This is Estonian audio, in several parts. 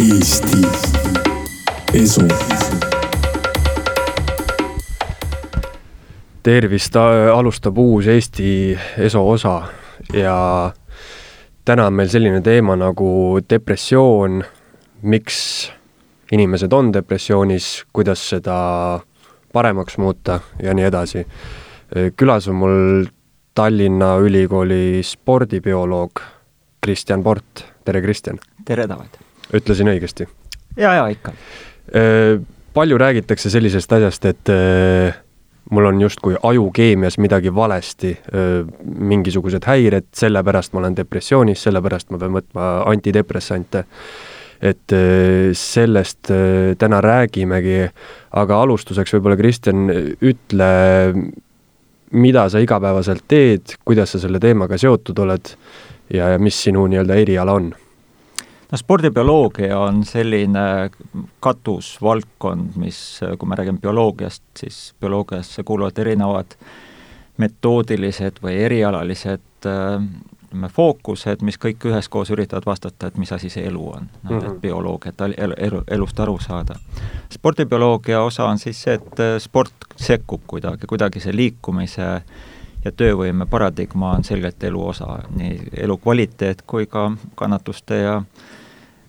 Eesti Esu. tervist, alustab uus Eesti ESO osa ja täna on meil selline teema nagu depressioon, miks inimesed on depressioonis, kuidas seda paremaks muuta ja nii edasi. külas on mul Tallinna Ülikooli spordibioloog Kristjan Port, tere Kristjan! tere, David! Ütlesin õigesti? ja, ja ikka. palju räägitakse sellisest asjast, et mul on justkui ajukeemias midagi valesti, mingisugused häired, sellepärast ma olen depressioonis, sellepärast ma pean võtma antidepressante. et sellest täna räägimegi, aga alustuseks võib-olla, Kristjan, ütle, mida sa igapäevaselt teed, kuidas sa selle teemaga seotud oled ja, ja mis sinu nii-öelda eriala on? No spordibioloogia on selline katusvaldkond, mis, kui me räägime bioloogiast, siis bioloogiasse kuuluvad erinevad metoodilised või erialalised ütleme, fookused, mis kõik üheskoos üritavad vastata, et mis asi see elu on, noh, et mhm. bioloogia, et elu, elu, elust aru saada. spordibioloogia osa on siis see, et sport sekkub kuidagi, kuidagi see liikumise ja töövõime paradigma on selgelt elu osa, nii elukvaliteet kui ka kannatuste ja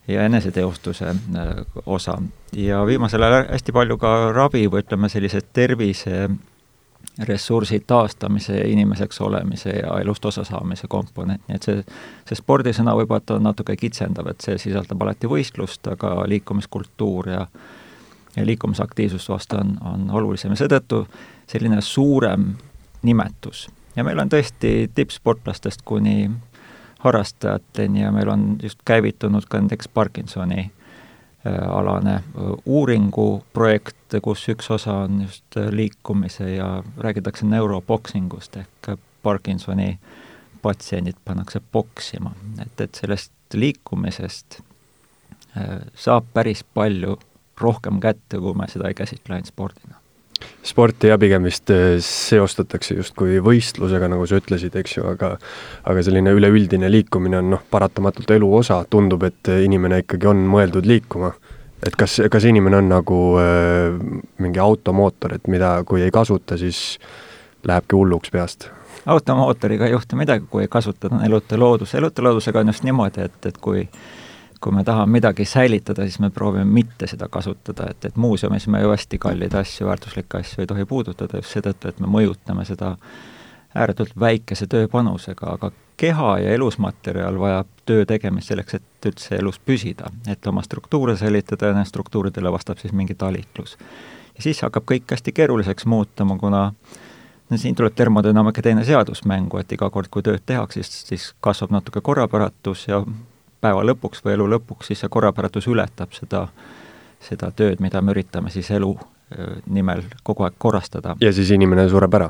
ja eneseteostuse äh, osa. ja viimasel ajal hästi palju ka ravi või ütleme, sellise tervise ressursi taastamise inimeseks olemise ja elust osa saamise komponent, nii et see, see spordisõna võib-olla on natuke kitsendav, et see sisaldab alati võistlust, aga liikumiskultuur ja ja liikumisaktiivsus vast on, on olulisem ja seetõttu selline suurem nimetus. ja meil on tõesti tippsportlastest kuni harrastajateni ja meil on just käivitunud ka näiteks Parkinsoni äh, alane äh, uuringuprojekt, kus üks osa on just äh, liikumise ja räägitakse neuroboksingust ehk Parkinsoni patsiendid pannakse poksima, et, et sellest liikumisest saab päris palju rohkem kätte, kui me seda ei käsitle ainult spordina sporti ja pigem vist äh, seostatakse justkui võistlusega, nagu sa ütlesid, eks ju, aga aga selline üleüldine liikumine on noh, paratamatult elu osa, tundub, et inimene ikkagi on mõeldud liikuma. et kas, kas inimene on nagu äh, mingi automootor, et mida, kui ei kasuta, siis lähebki hulluks peast? automootoriga ei juhtu midagi, kui ei kasuta, on elutu loodus, elutu loodusega on just niimoodi, et, et kui kui me tahame midagi säilitada, siis me proovime mitte seda kasutada, et, et muuseumis me ju hästi kalleid asju, väärtuslikke asju ei tohi puudutada just seetõttu, et me mõjutame seda ääretult väikese tööpanusega, aga keha ja elusmaterjal vajab töö tegemist selleks, et üldse elus püsida, et oma struktuure säilitada ja nendele struktuuridele vastab siis mingi talitlus. ja siis hakkab kõik hästi keeruliseks muutuma, kuna no siin tuleb termodünaamika teine seadus mängu, et iga kord, kui tööd tehakse, siis, siis kasvab natuke korrapäratus ja päeva lõpuks või elu lõpuks, siis see korrapäratus ületab seda, seda tööd, mida me üritame siis elu nimel kogu aeg korrastada. ja siis inimene sureb ära?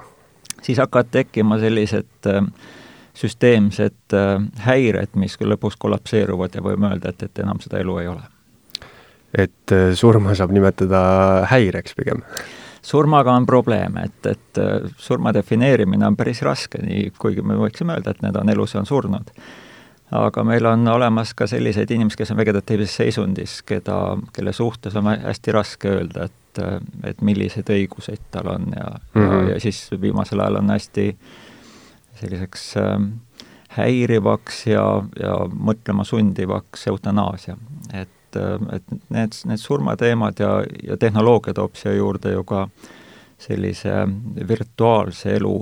siis hakkavad tekkima sellised süsteemsed häired, mis lõpuks kollapseeruvad ja võime öelda, et, et enam seda elu ei ole. et surma saab nimetada häireks pigem? surmaga on probleem, et, et surma defineerimine on päris raske, nii kuigi me võiksime öelda, et need on elus ja on surnud aga meil on olemas ka selliseid inimesi, kes on vegetatiivses seisundis, keda, kelle suhtes on hästi raske öelda, et, et milliseid õiguseid tal on ja mm, -hmm. ja, ja siis viimasel ajal on hästi selliseks äh, häirivaks ja, ja mõtlema sundivaks eutanaasia. et, et need, need surmateemad ja, ja tehnoloogia toob siia juurde ju ka äh, sellise virtuaalse elu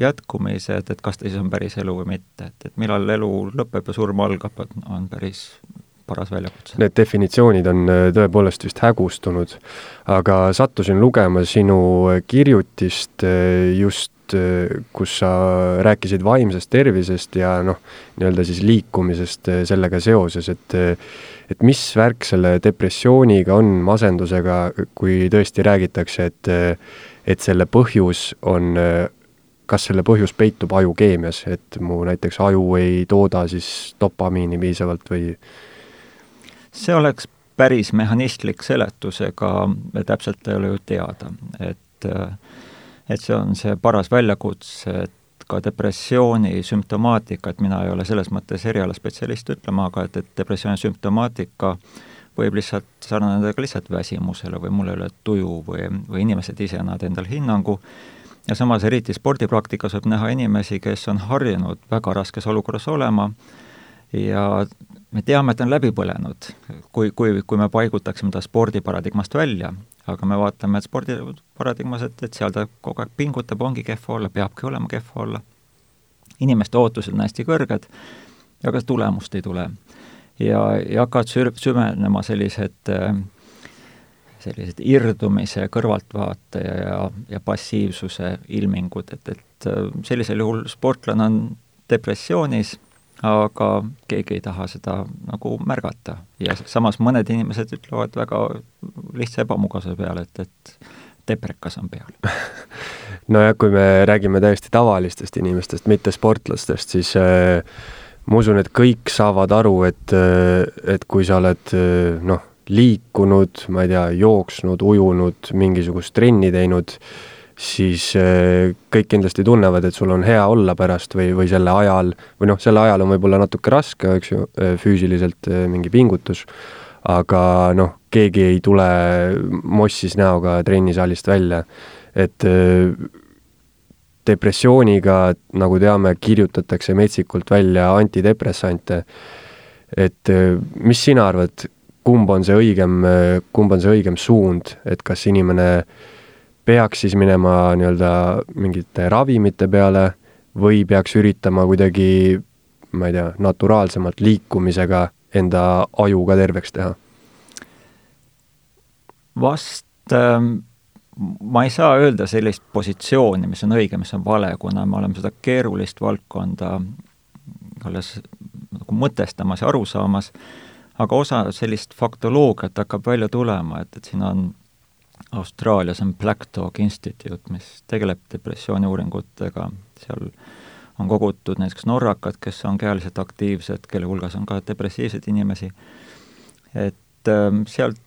jätkumise, et, et kas ta siis on päris elu või mitte, et, et millal elu lõpeb ja surm algab, on päris paras väljakutse. Need definitsioonid on äh, tõepoolest vist hägustunud, aga sattusin lugema sinu kirjutist äh, just, äh, kus sa rääkisid vaimsest tervisest ja noh, nii-öelda siis liikumisest sellega seoses, et et mis värk selle depressiooniga on, masendusega, kui tõesti räägitakse, et et selle põhjus on, kas selle põhjus peitub ajukeemias, et mu näiteks aju ei tooda siis dopamiini piisavalt või? see oleks päris mehhanistlik seletus, ega täpselt ei ole ju teada, et et see on see paras väljakutse, et ka depressiooni sümptomaatika, et mina ei ole selles mõttes erialaspetsialist ütlema, aga et, et depressiooni sümptomaatika võib lihtsalt sarnaneda ka lihtsalt väsimusele või mul ei ole tuju või, või inimesed ise annavad endale hinnangu, ja samas eriti spordipraktikas võib näha inimesi, kes on harjunud väga raskes olukorras olema ja me teame, et on läbi põlenud, kui, kui, kui me paigutaksime ta spordiparadigmast välja, aga me vaatame, et spordiparadigmas, et, et seal ta kogu aeg pingutab, ongi kehva olla, peabki olema kehva olla. inimeste ootused on hästi kõrged, aga tulemust ei tule. ja, ja hakkavad sür-, süvenema sellised sellised irdumise, kõrvaltvaate ja, ja, passiivsuse ilmingud, et, et sellisel juhul sportlane on depressioonis aga keegi ei taha seda nagu märgata. ja samas mõned inimesed ütlevad väga lihtsa ebamugavuse peale, et, et deprekas on peal nojah, kui me räägime täiesti tavalistest inimestest, mitte sportlastest, siis äh, ma usun, et kõik saavad aru, et, äh, et kui sa oled äh, noh, liikunud, ma ei tea, jooksnud, ujunud, mingisugust trenni teinud äh,, siis äh, kõik kindlasti tunnevad, et sul on hea olla pärast või, või selle ajal, või noh, selle ajal on võib-olla natuke raske, eks ju, äh, füüsiliselt äh, mingi pingutus, aga noh, keegi ei tule mossis näoga trennisaalist välja, et depressiooniga, nagu teame, kirjutatakse metsikult välja antidepressante, et mis sina arvad, kumb on see õigem, kumb on see õigem suund, et kas inimene äh, peaks siis minema nii-öelda mingite ravimite peale või peaks üritama kuidagi, ma ei tea, naturaalsemalt liikumisega enda aju ka terveks teha? vast ähm, ma ei saa öelda sellist positsiooni, mis on õige, mis on vale, kuna me oleme seda keerulist valdkonda alles nagu mõtestamas ja aru saamas, aga osa sellist faktoloogiat hakkab välja tulema, et, et siin on Austraalias on Black Dog Institute, mis tegeleb depressiooni uuringutega, seal on kogutud näiteks norrakad, kes on kehaliselt aktiivsed, kelle hulgas on ka depressiivseid inimesi, et ähm, sealt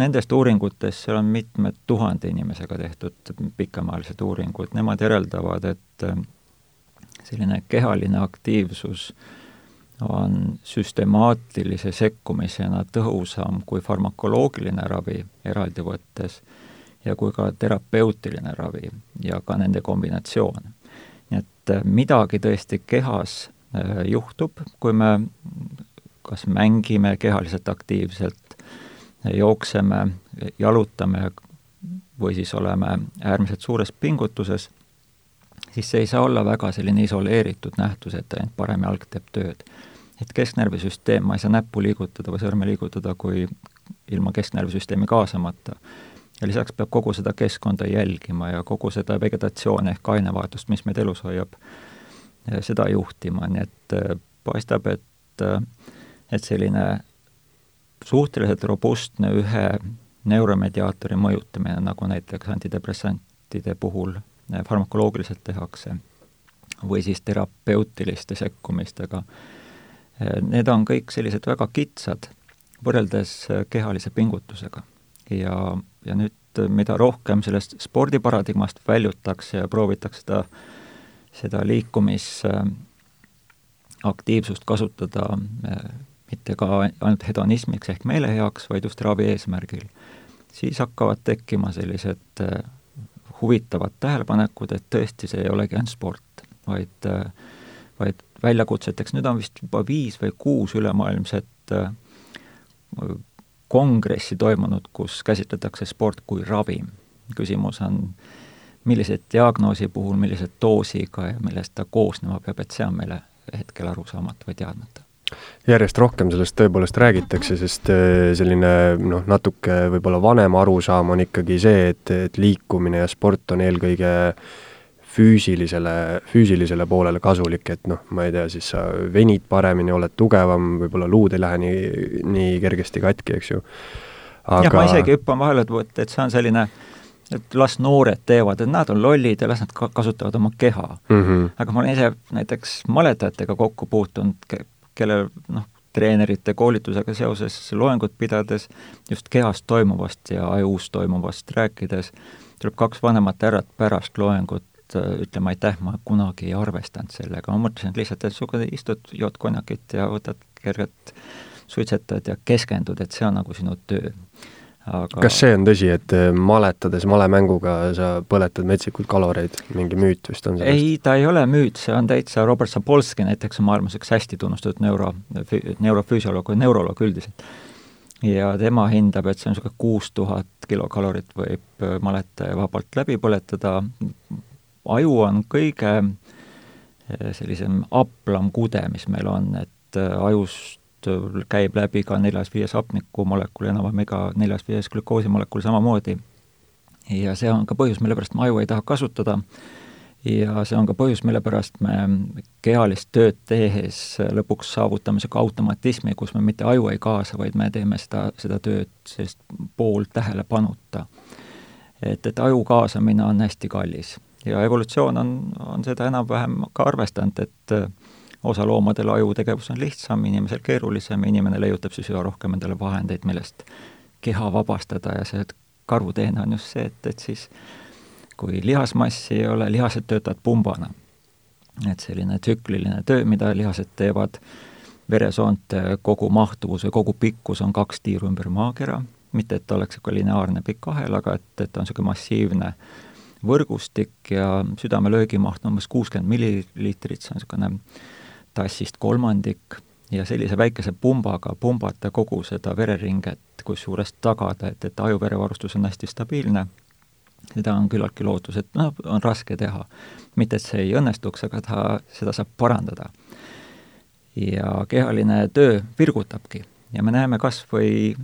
nendest uuringutest, seal on mitmed tuhande inimesega tehtud pikemaajalised uuringud, nemad järeldavad, et ähm, selline kehaline aktiivsus on süstemaatilise sekkumisena tõhusam kui farmakoloogiline ravi eraldi võttes ja kui ka terapeutiline ravi ja ka nende kombinatsioon. nii et äh, midagi tõesti kehas äh, juhtub, kui me kas mängime kehaliselt aktiivselt, jookseme, jalutame või siis oleme äärmiselt suures pingutuses, siis see ei saa olla väga selline isoleeritud nähtus, et ainult parem jalg teeb tööd. et kesknärvisüsteem, ma ei saa näppu liigutada või sõrme liigutada, kui ilma kesknärvisüsteemi kaasamata ja lisaks peab kogu seda keskkonda jälgima ja kogu seda vegetatsiooni ehk ainevahetust, mis meid elus hoiab, seda juhtima, nii et äh, paistab, et, äh, et selline suhteliselt robustne ühe neuromediaatori mõjutamine, nagu näiteks antidepressantide puhul farmakoloogiliselt tehakse, või siis terapeutiliste sekkumistega, need on kõik sellised väga kitsad võrreldes kehalise pingutusega ja ja nüüd, mida rohkem sellest spordiparadigmast väljutakse ja proovitakse seda, seda liikumisaktiivsust kasutada äh, mitte ka ainult hedonismiks ehk meele heaks, vaid just ravi eesmärgil, siis hakkavad tekkima sellised äh, huvitavad tähelepanekud, et tõesti, see ei olegi ainult sport, vaid, äh, vaid väljakutseteks, nüüd on vist juba viis või kuus ülemaailmset kongressi toimunud, kus käsitletakse sport kui ravim. küsimus on, millise diagnoosi puhul, millise doosiga ja millest ta koosnema peab, et see on meile hetkel arusaamatu või teadmata järjest rohkem sellest tõepoolest räägitakse, sest äh, selline noh, natuke võib-olla vanem arusaam on ikkagi see, et, et liikumine ja sport on eelkõige äh, füüsilisele, füüsilisele poolele kasulik, et noh, ma ei tea, siis sa venid paremini, oled tugevam, võib-olla luud ei lähe nii, nii kergesti katki, eks ju. Aga... jah, ma isegi hüppan vahele, et, et see on selline, et las noored teevad, et nad on lollid ja las nad ka kasutavad oma keha mm. -hmm. aga ma olen ise näiteks maletajatega kokku puutunud ke, kellel noh, treenerite koolitusega seoses loengut pidades just kehas toimuvast ja ajus toimuvast rääkides, tuleb kaks vanemat härrat pärast loengut Äh, ütlema aitäh, ma kunagi ei arvestanud sellega, ma mõtlesin, et lihtsalt, et sa istud, jood konjakit ja võtad kergelt suitsetad ja keskendud, et see on nagu sinu töö. aga kas see on tõsi, et äh, maletades malemänguga sa põletad metsikult kaloreid, mingi müüt vist on sellest? ei, ta ei ole müüt, see on täitsa, Robert Sapolsky näiteks on maailmas üks hästi tunnustatud neuro, neurofüsioloog või neuroloog üldiselt. ja tema hindab, et see on niisugune kuus tuhat kilokalorit võib äh, maletaja vabalt läbi põletada, aju on kõige äh, sellisem aplam kude, mis meil on, et ajust käib läbi ka neljas-viies hapnikumolekul enam-vähem iga neljas-viies glükoosimolekul samamoodi. ja see on ka põhjus, mille pärast me aju ei taha kasutada ja see on ka põhjus, mille pärast me kehalist tööd tehes lõpuks saavutame niisugune automatismi, kus me mitte aju ei kaasa, vaid me teeme seda, seda tööd sellist pooltähelepanuta. et, et aju kaasamine on hästi kallis ja evolutsioon on, on seda enam-vähem ka arvestanud, et osa loomadel ajutegevus on lihtsam, inimesel keerulisem, inimene leiutab siis üha rohkem endale vahendeid, millest keha vabastada ja see karuteene on just see, et, et siis kui lihasmassi ei ole, lihased töötavad pumbana. et selline tsükliline töö, mida lihased teevad, veresoonte kogu mahtuvus või kogu pikkus on kaks tiiru ümber maakera, mitte et ta oleks niisugune lineaarne pikk ahel, aga et, et ta on niisugune massiivne võrgustik ja südame löögimaht on umbes kuuskümmend milliliitrit, see on niisugune tassist kolmandik ja sellise väikese pumbaga pumbata kogu seda vereringet, kusjuures tagada, et, et ajuverevarustus on hästi stabiilne, seda on küllaltki lootus, et noh, on raske teha. mitte, et see ei õnnestuks, aga ta, seda saab parandada. ja kehaline töö virgutabki ja me näeme kas või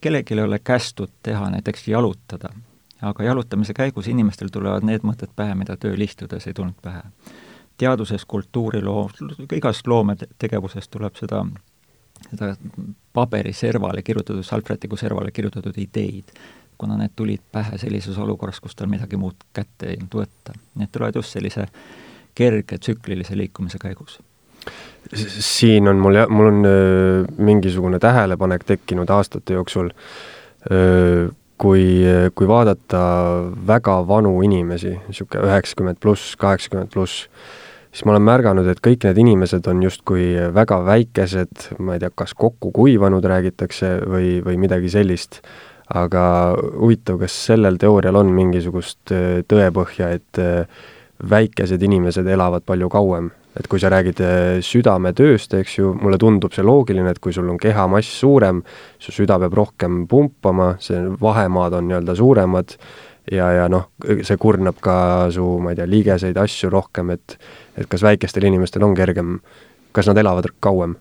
kellelgi ei ole kästud teha näiteks jalutada, aga jalutamise käigus inimestel tulevad need mõtted pähe, mida tööl istudes ei tulnud pähe. Teaduses, kultuuriloo, igast loometegevusest tuleb seda, seda paberiservale kirjutatud, salvrätiku servale kirjutatud ideid, kuna need tulid pähe sellises olukorras, kus tal midagi muud kätte ei olnud võtta. Need tulevad just sellise kerge tsüklilise liikumise käigus. Siin on mul jah, mul on öö, mingisugune tähelepanek tekkinud aastate jooksul, kui, kui vaadata väga vanu inimesi, niisugune üheksakümmend pluss, kaheksakümmend pluss, siis ma olen märganud, et kõik need inimesed on justkui väga väikesed, ma ei tea, kas kokku kuivanud, räägitakse, või, või midagi sellist, aga huvitav, kas sellel teoorial on mingisugust äh, tõepõhja, et äh, väikesed inimesed elavad palju kauem? Et kui sa räägid äh, südametööst, eks ju, mulle tundub see loogiline, et kui sul on kehamass suurem, su süda peab rohkem pumpama, see vahemaad on nii-öelda suuremad, ja, ja noh, see kurnab ka su, ma ei tea, liigeseid asju rohkem, et et kas väikestel inimestel on kergem, kas nad elavad kauem?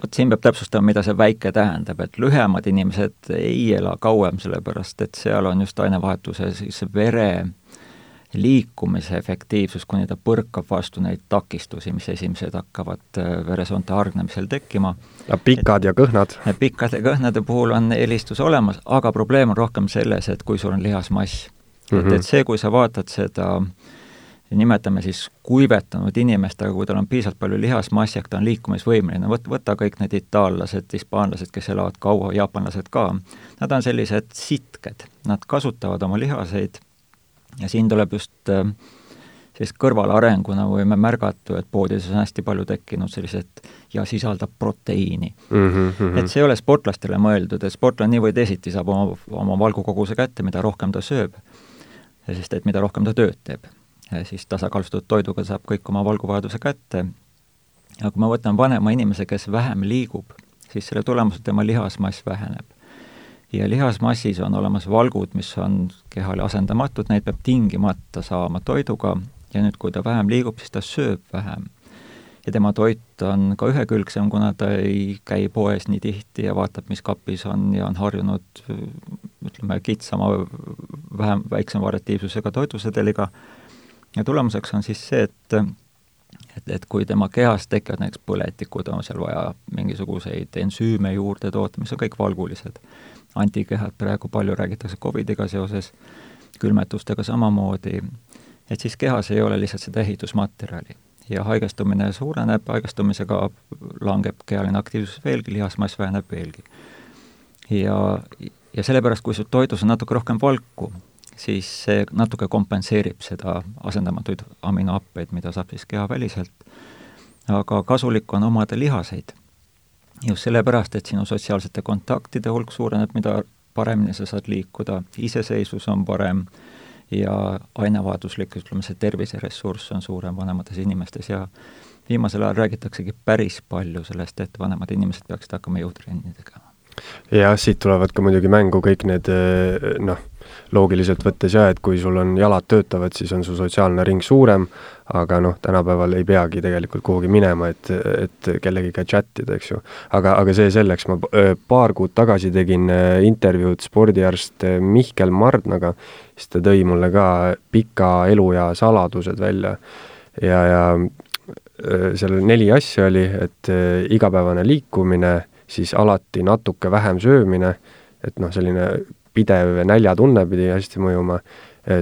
vot siin peab täpsustama, mida see väike tähendab, et lühemad inimesed ei ela kauem, sellepärast et seal on just ainevahetuse siis vere liikumise efektiivsus, kuni ta põrkab vastu neid takistusi, mis esimesed hakkavad äh, veresoonte hargnemisel tekkima. pikad et, ja kõhnad? pikkade kõhnade puhul on eelistus olemas, aga probleem on rohkem selles, et kui sul on lihasmass mm. -hmm. et, et see, kui sa vaatad seda nimetame siis kuivetanud inimest, aga kui tal on piisavalt palju lihasmassi, ehk ta on liikumisvõimeline, võt-, võta kõik need itaallased, hispaanlased, kes elavad kaua, jaapanlased ka, nad on sellised sitked, nad kasutavad oma lihaseid ja siin tuleb just äh, sellist kõrvalarenguna võime märgata, et poodides on hästi palju tekkinud sellised ja sisaldab proteiini mm. -hmm. et see ei ole sportlastele mõeldud, et sportlane nii või teisiti saab oma, oma valgukoguse kätte, mida rohkem ta sööb, sest et mida rohkem ta tööd teeb, siis tasakaalustatud toiduga saab kõik oma valguvajaduse kätte. aga kui ma võtan vanema inimese, kes vähem liigub, siis selle tulemusel tema lihasmass väheneb ja lihasmassis on olemas valgud, mis on kehale asendamatud, neid peab tingimata saama toiduga. Ja nüüd, kui ta vähem liigub, siis ta sööb vähem. ja tema toit on ka ühekülgsem, kuna ta ei käi poes nii tihti ja vaatab, mis kapis on ja on harjunud ütleme, kitsama, vähem, väiksema variatiivsusega toidusedeliga. Ja tulemuseks on siis see, et et, et kui tema kehas tekivad näiteks põletikud, on seal vaja mingisuguseid ensüüme juurde toota, mis on kõik valgulised antikehad, praegu palju räägitakse Covidiga seoses, külmetustega samamoodi, et siis kehas ei ole lihtsalt seda ehitusmaterjali. Ja haigestumine suureneb, haigestumisega langeb kehaline aktiivsus veelgi, lihasmass väheneb veelgi. ja, ja sellepärast, kui sul toidus on natuke rohkem valku, siis see natuke kompenseerib seda asendamatuid aminohappeid, mida saab siis kehaväliselt, aga kasulik on omada lihaseid just sellepärast, et sinu sotsiaalsete kontaktide hulk suureneb, mida paremini sa saad liikuda, iseseisvus on parem ja ainevaaduslik, ütleme see terviseressurss on suurem vanemates inimestes ja viimasel ajal räägitaksegi päris palju sellest, et vanemad inimesed peaksid hakkama jõutrenni tegema. jah, siit tulevad ka muidugi mängu kõik need noh, loogiliselt võttes jah, et kui sul on jalad töötavad, siis on su sotsiaalne ring suurem, aga noh, tänapäeval ei peagi tegelikult kuhugi minema, et, et kellegiga chat ida, eks ju. aga, aga see selleks, ma paar kuud tagasi tegin intervjuud spordiarst Mihkel Mardnaga, siis ta tõi mulle ka pika eluea saladused välja ja, ja seal neli asja oli, et igapäevane liikumine, siis alati natuke vähem söömine, et noh, selline pidev näljatunne pidi hästi mõjuma,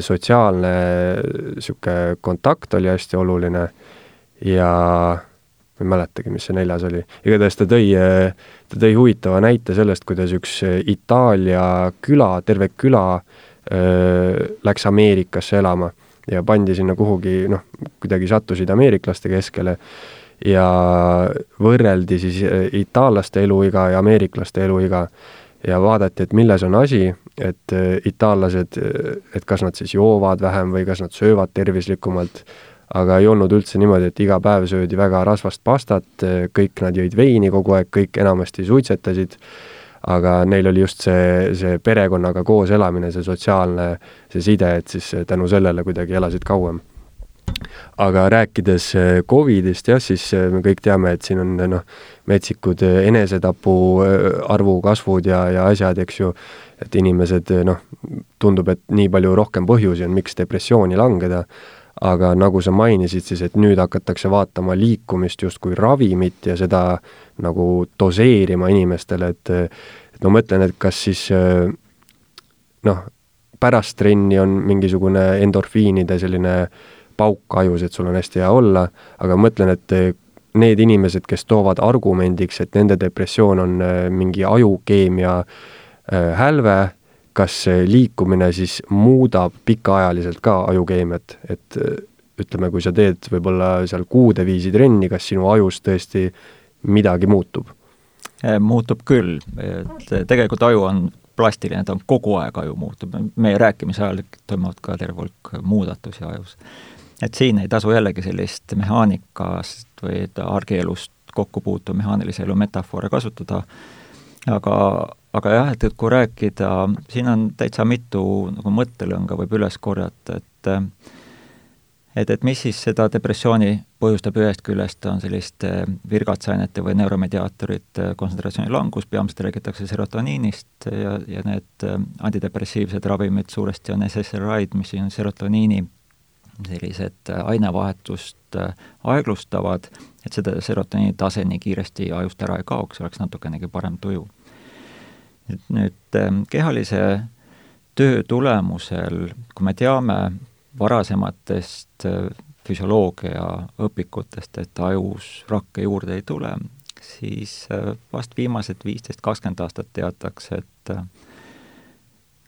sotsiaalne niisugune kontakt oli hästi oluline ja ma ei mäletagi, mis see neljas oli, igatahes ta tõi, ta tõi huvitava näite sellest, kuidas üks Itaalia küla, terve küla läks Ameerikasse elama ja pandi sinna kuhugi, noh, kuidagi sattusid ameeriklaste keskele ja võrreldi siis itaallaste eluiga ja ameeriklaste eluiga ja vaadati, et milles on asi, et äh, itaallased, äh, et kas nad siis joovad vähem või kas nad söövad tervislikumalt, aga ei olnud üldse niimoodi, et iga päev söödi väga rasvast pastat, äh, kõik nad jõid veini kogu aeg, kõik enamasti suitsetasid, aga neil oli just see, see perekonnaga koos elamine, see sotsiaalne, see side, et siis tänu sellele kuidagi elasid kauem aga rääkides äh, Covidist jah, siis äh, me kõik teame, et siin on noh, metsikud enesetapu arvu kasvud ja, ja asjad, eks ju, et inimesed noh, tundub, et nii palju rohkem põhjusi on, miks depressiooni langeda, aga nagu sa mainisid siis, et nüüd hakatakse vaatama liikumist justkui ravimit ja seda nagu doseerima inimestele, et et ma mõtlen, et kas siis noh, pärast trenni on mingisugune endorfiinide selline äh, pauk ajus, et sul on hästi hea olla, aga mõtlen, et eh, need inimesed, kes toovad argumendiks, et nende depressioon on eh, mingi ajukeemia eh, hälve, kas liikumine siis muudab pikaajaliselt ka ajukeemiat, et ütleme, kui sa teed võib-olla seal kuude viisi trenni, kas sinu ajus tõesti midagi muutub? muutub küll, et tegelikult aju on plastiline, ta on kogu aeg aju muutub, meie rääkimise ajal toimuvad ka terve hulk muudatusi ajus et siin ei tasu jällegi sellist mehaanikast või argielust kokku puutuv mehaanilise elu metafoore kasutada, aga, aga jah, et, et kui rääkida, siin on täitsa mitu nagu mõttelõnga võib üles korjata, et et, et mis siis seda depressiooni põhjustab, ühest küljest on selliste virgatsainete või neuromediaatorite kontsentratsiooni langus, peamiselt räägitakse serotoniinist ja, ja need antidepressiivsed ravimid suuresti on SSRI-d, mis on serotoniini sellised äh, ainevahetust äh, aeglustavad, et seda serotoniini tase nii kiiresti ajust ära ei kaoks, oleks natukenegi parem tuju. nüüd, nüüd ähm, kehalise töö tulemusel, kui me teame varasematest äh, füsioloogia õpikutest, et ajus rakke juurde ei tule, siis vast viimased viisteist, kakskümmend aastat teatakse, et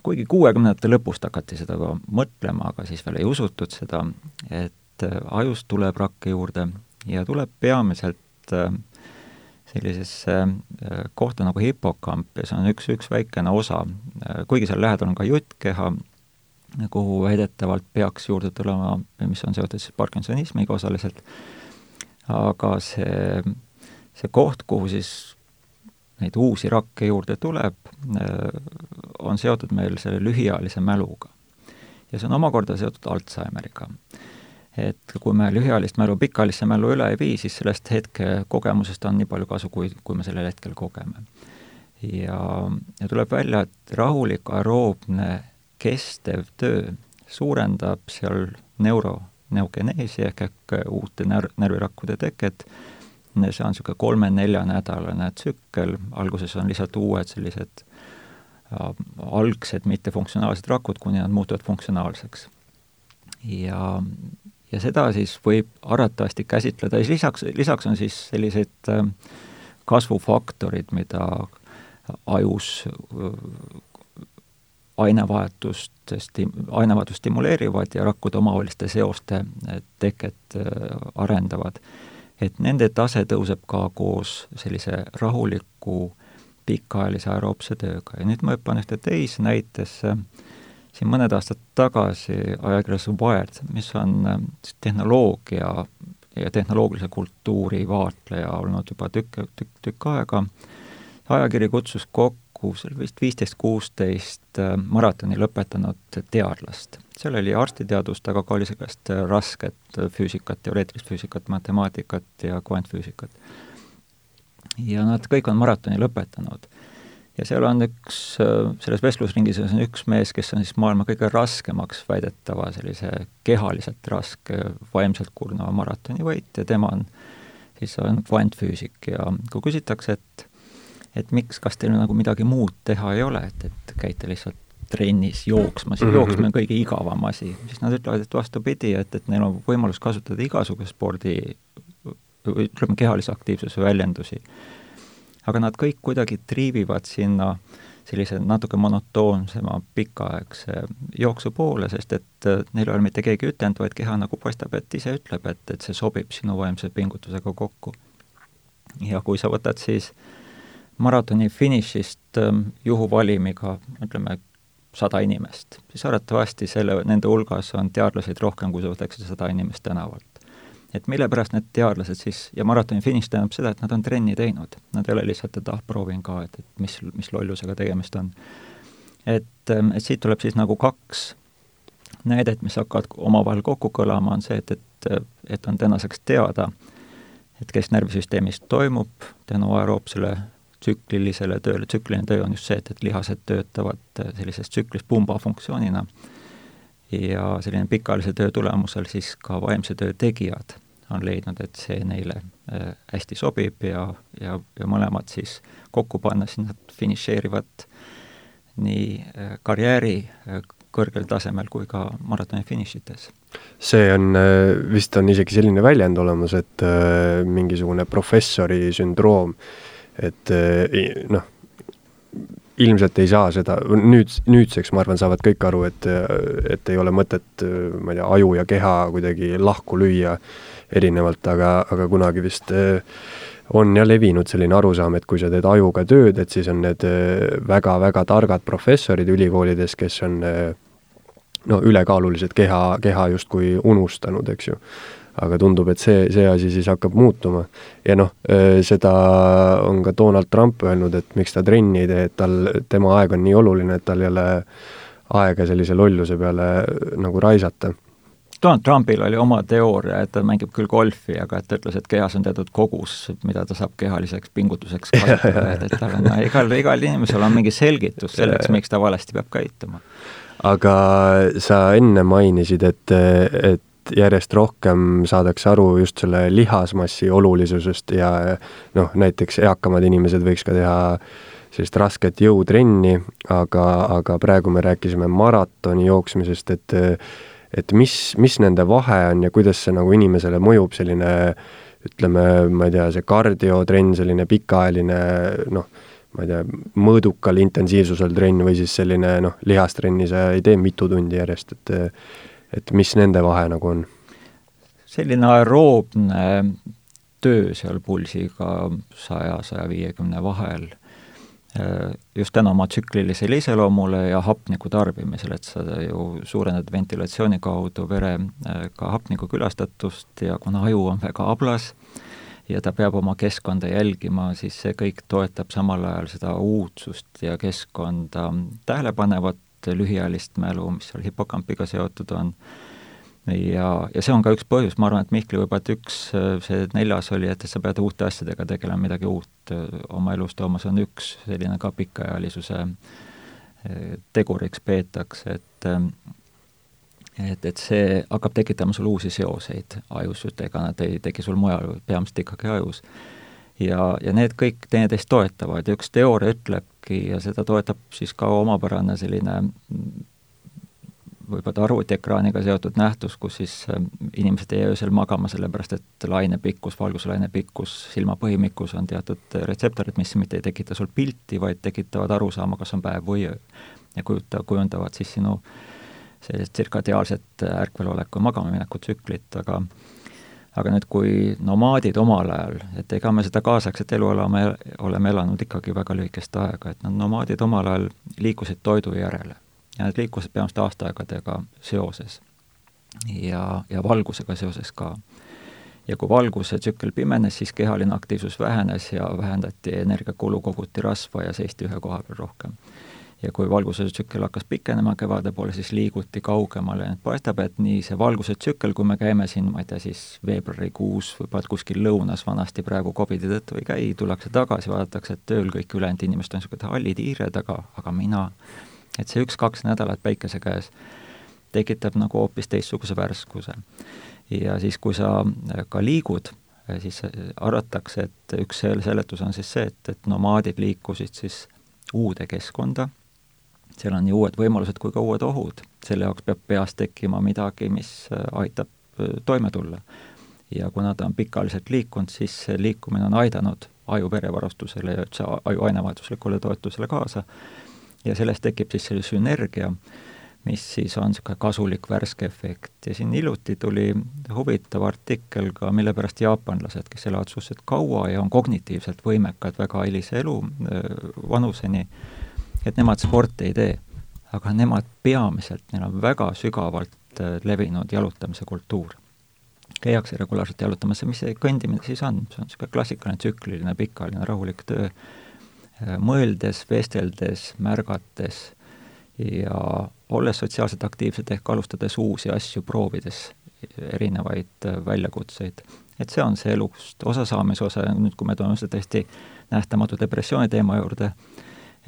kuigi kuuekümnendate lõpust hakati seda ka mõtlema, aga siis veel ei usutud seda, et äh, ajust tuleb rakke juurde ja tuleb peamiselt äh, sellisesse äh, kohta nagu hipokamp ja see on üks, üks väikene osa, kuigi seal lähedal on ka juttkeha, kuhu väidetavalt peaks juurde tulema, mis on seotud siis Parkinsonismiga osaliselt, aga see, see koht, kuhu siis neid uusi rakke juurde tuleb, on seotud meil selle lühiajalise mäluga. ja see on omakorda seotud Alžeimeriga. et kui me lühiajalist mälu pikaajalisse mälu üle ei vii, siis sellest hetke kogemusest on nii palju kasu, kui, kui me sellel hetkel kogeme. ja, ja tuleb välja, et rahulik aeroobne kestev töö suurendab seal neuro, neugeneesi ehk, ehk uute närv, närvirakkude teket, see on niisugune kolme-neljanädalane tsükkel, alguses on lihtsalt uued sellised algsed mittefunktsionaalsed rakud, kuni nad muutuvad funktsionaalseks. ja, ja seda siis võib arvatavasti käsitleda, ja lisaks, lisaks on siis sellised äh, kasvufaktorid, mida ajus äh, ainevahetust, ainevahetust stimuleerivad ja rakkude omavaheliste seoste äh, teket arendavad. et nende tase tõuseb ka koos sellise rahuliku pikaajalise aeroobse tööga ja nüüd ma hüppan ühte teise näitesse, siin mõned aastad tagasi ajakirjas Wired, mis on äh, tehnoloogia ja tehnoloogilise kultuuri vaatleja olnud juba tükk, tükk, tükk aega, ajakiri kutsus kokku seal vist viisteist, kuusteist äh, maratoni lõpetanud teadlast. seal oli arstiteadust, aga ka oli sellist rasket füüsikat, teoreetilist füüsikat, matemaatikat ja kvantfüüsikat. Ja nad kõik on maratoni lõpetanud ja seal on üks, selles vestlusringis on üks mees, kes on siis maailma kõige raskemaks väidetava sellise kehaliselt raske, vaimselt kurnava maratoni võitja, tema on, siis on kvantfüüsik ja kui küsitakse, et et miks, kas teil nagu midagi muud teha ei ole, et, et käite lihtsalt trennis jooksmas ja mm -hmm. jooksmine on kõige igavam asi, siis nad ütlevad, et vastupidi, et, et neil on võimalus kasutada igasuguse spordi, ütleme, kehalise aktiivsuse väljendusi aga nad kõik kuidagi triivivad sinna sellise natuke monotoonsema pikaaegse jooksu poole, sest et äh, neil ei ole mitte keegi ütelnud, vaid keha nagu paistab, et ise ütleb, et, et see sobib sinu vaimse pingutusega kokku. ja kui sa võtad siis maratoni finišist ähm, juhuvalimiga, ütleme, sada inimest, siis arvatavasti selle, nende hulgas on teadlaseid rohkem, kui võtaksid sada inimest tänavalt et mille pärast need teadlased siis, ja maratoni finiš tähendab seda, et nad on trenni teinud, nad ei ole lihtsalt, et ah, proovin ka, et, et mis, mis lollusega tegemist on. et, ähm, et siit tuleb siis nagu kaks näidet, mis hakkavad omavahel kokku kõlama, on see, et, et, et on tänaseks teada, et kes närvisüsteemis toimub tänu aeroobsele tsüklilisele tööle, tsükliline töö on just see, et, et lihased töötavad sellises tsüklis pumbafunktsioonina ja selline pikaajalise töö tulemusel siis ka vaimse töö tegijad on leidnud, et see neile äh, hästi sobib ja, ja, ja mõlemad siis kokku pannes nad finišeerivad nii äh, karjääri äh, kõrgel tasemel kui ka maratoni finišites. see on, vist on isegi selline väljend olemas, et mingisugune professori sündroom, et noh, ilmselt ei saa seda, nüüd, nüüdseks ma arvan, saavad kõik aru, et, et ei ole mõtet, ma ei tea, aju ja keha kuidagi lahku lüüa erinevalt, aga, aga kunagi vist eh, on jah levinud selline arusaam, et kui sa teed ajuga tööd, et siis on need väga-väga eh, targad professorid ülikoolides, kes on eh, no ülekaalulised keha, keha justkui unustanud, eks ju aga tundub, et see, see asi siis hakkab muutuma. ja noh, seda on ka Donald Trump öelnud, et miks ta trenni ei tee, et tal, tema aeg on nii oluline, et tal ei ole aega sellise lolluse peale nagu raisata. Donald Trumpil oli oma teooria, et ta mängib küll golfi, aga et ta ütles, et kehas on teatud kogus, mida ta saab kehaliseks pingutuseks kasutada, et, et tal on no, igal, igal inimesel on mingi selgitus selleks, miks ta valesti peab käituma. aga sa enne mainisid, et, et järjest rohkem saadakse aru just selle lihasmassi olulisusest ja noh, näiteks eakamad inimesed võiks ka teha sellist rasket jõutrenni, aga, aga praegu me rääkisime maratoni jooksmisest, et et mis, mis nende vahe on ja kuidas see nagu inimesele mõjub, selline ütleme, ma ei tea, see kardiotrenn, selline pikaajaline noh, ma ei tea, mõõdukal intensiivsusel trenn või siis selline noh, lihastrenni sa ei tee mitu tundi järjest, et et mis nende vahe nagu on? selline aeroobne töö seal pulsiga saja, saja viiekümne vahel, äh, just tänu oma tsüklilisele iseloomule ja hapniku tarbimisele, et sa ju suurendad ventilatsiooni kaudu vere äh, ka hapniku külastatust ja kuna aju on väga ablas ja ta peab oma keskkonda jälgima, siis see kõik toetab samal ajal seda uudsust ja keskkonda tähelepanevat lühiajalist mälu, mis seal hipokampiga seotud on, ja, ja see on ka üks põhjus, ma arvan, et Mihkli võib-olla, et üks, see neljas oli, et sa pead uute asjadega tegelema, midagi uut oma elus tooma, see on üks selline ka pikaajalisuse teguriks peetakse, et et, et see hakkab tekitama sul uusi seoseid ajus, ega nad ei teki sul mujal, peamiselt ikkagi ajus. Ja, ja need kõik teineteist toetavad ja üks teooria ütlebki ja seda toetab siis ka omapärane selline võib-olla arvutiekraaniga seotud nähtus, kus siis ähm, inimesed ei jää öösel magama, sellepärast et laine pikkus, valguslaine pikkus silma põhimikus on teatud retseptorid, mis mitte ei tekita sul pilti, vaid tekitavad arusaama, kas on päev või öö. ja kujuta, kujundavad siis sinu sellist tsirkadiaalset ärkveloleku ja magamamineku tsüklit, aga aga nüüd, kui nomaadid omal ajal, et ega me seda kaasaegset elu oleme, oleme elanud ikkagi väga lühikest aega, et nad nomaadid omal ajal liikusid toidu järele ja nad liikusid peamiselt aastaaegadega seoses. ja, ja valgusega seoses ka. ja kui valguse tsükkel pimenes, siis kehaline aktiivsus vähenes ja vähendati energiakulu, koguti rasva ja seisti ühe koha peal rohkem ja kui valguse tsükkel hakkas pikenema kevade poole, siis liiguti kaugemale, et paistab, et nii see valguse tsükkel, kui me käime siin, ma ei tea, siis veebruarikuus võib-olla kuskil lõunas vanasti praegu Covidi tõttu ei käi, tullakse tagasi, vaadatakse, et tööl kõik ülejäänud inimesed on niisugused hallid hiired, aga, aga mina, et see üks-kaks nädalat päikese käes tekitab nagu hoopis teistsuguse värskuse. ja siis, kui sa ka liigud, siis arvatakse, et üks seletus on siis see, et, et nomaadid liikusid siis uude keskkonda seal on nii uued võimalused kui ka uued ohud. selle jaoks peab peas tekkima midagi, mis äh, aitab äh, toime tulla. ja kuna ta on pikaajaliselt liikunud, siis see liikumine on aidanud aju verevarustusele ja üldse aju ainevahetuslikule toetusele kaasa ja sellest tekib siis selline sünergia, mis siis on niisugune kasulik värske efekt ja siin hiljuti tuli huvitav artikkel ka, mille pärast jaapanlased, kes elavad suhteliselt kaua ja on kognitiivselt võimekad väga hilise elu äh, vanuseni, et nemad sporti ei tee, aga nemad peamiselt, neil on väga sügavalt äh, levinud jalutamise kultuur. käiakse regulaarselt jalutamas ja mis see kõndimine siis on, see on niisugune klassikaline tsükliline pikaajaline rahulik töö, äh, mõeldes, vesteldes, märgates ja olles sotsiaalselt aktiivsed ehk alustades uusi asju, proovides erinevaid äh, väljakutseid. et see on see elust osasaamise osa ja nüüd, kui me tuleme seda tõesti nähtamatu depressiooni teema juurde,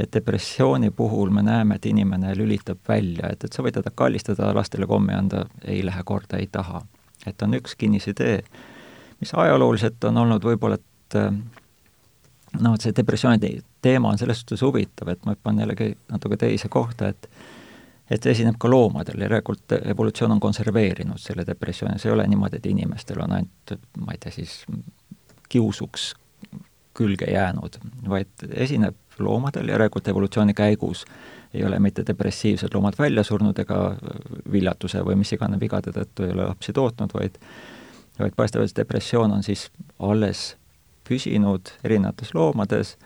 et depressiooni puhul me näeme, et inimene lülitab välja, et, et sa võid teda kallistada, lastele kommi anda, ei lähe korda, ei taha. et on üks kinnisidee, mis ajalooliselt on olnud võib-olla, et noh, et see depressiooni teema on selles suhtes huvitav, et ma hüppan jällegi natuke teise kohta, et et see esineb ka loomadel, järelikult evolutsioon on konserveerinud selle depressiooni, see ei ole niimoodi, et inimestel on ainult, ma ei tea siis, kiusuks külge jäänud, vaid esineb loomadel, järelikult evolutsiooni käigus ei ole mitte depressiivsed loomad välja surnud ega viljatuse või mis iganes vigade tõttu ei ole lapsi tootnud, vaid vaid paistab, et depressioon on siis alles püsinud erinevates loomades,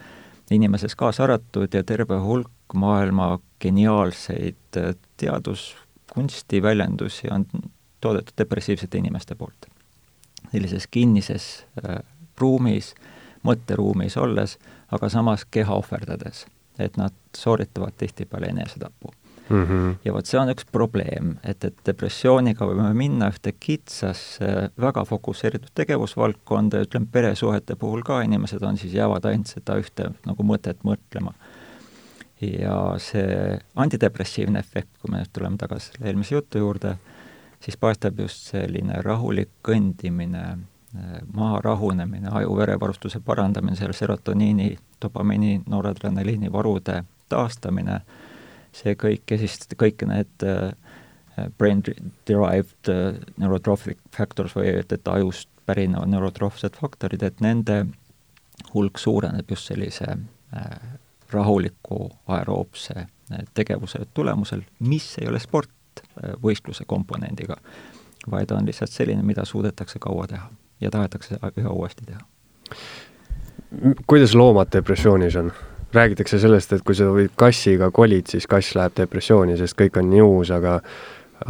inimeses kaasa arvatud ja terve hulk maailma geniaalseid teaduskunsti väljendusi on toodetud depressiivsete inimeste poolt. sellises kinnises äh, ruumis, mõtteruumis olles aga samas keha ohverdades. et nad sooritavad tihtipeale enesetapu mm. -hmm. ja vot see on üks probleem, et, et depressiooniga võime minna ühte kitsasse väga fokusseeritud tegevusvaldkonda ja ütleme, peresuhete puhul ka inimesed on siis, jäävad ainult seda ühte nagu mõtet mõtlema. ja see antidepressiivne efekt, kui me nüüd tuleme tagasi selle eelmise jutu juurde, siis paistab just selline rahulik kõndimine maha rahunemine, aju verevarustuse parandamine, seal serotoniini, dopamiini, noradrenaliini varude taastamine, see kõik ja siis kõik need äh, brain derived äh, neurotrophic factors või et, et ajust pärinevad neurotroofsed faktorid, et nende hulk suureneb just sellise äh, rahuliku aeroobse tegevuse tulemusel, mis ei ole sport võistluse komponendiga, vaid on lihtsalt selline, mida suudetakse kaua teha ja tahetakse üha uuesti teha. kuidas loomad depressioonis on? räägitakse sellest, et kui sa võid kassiga kolid, siis kass läheb depressiooni, sest kõik on nii uus, aga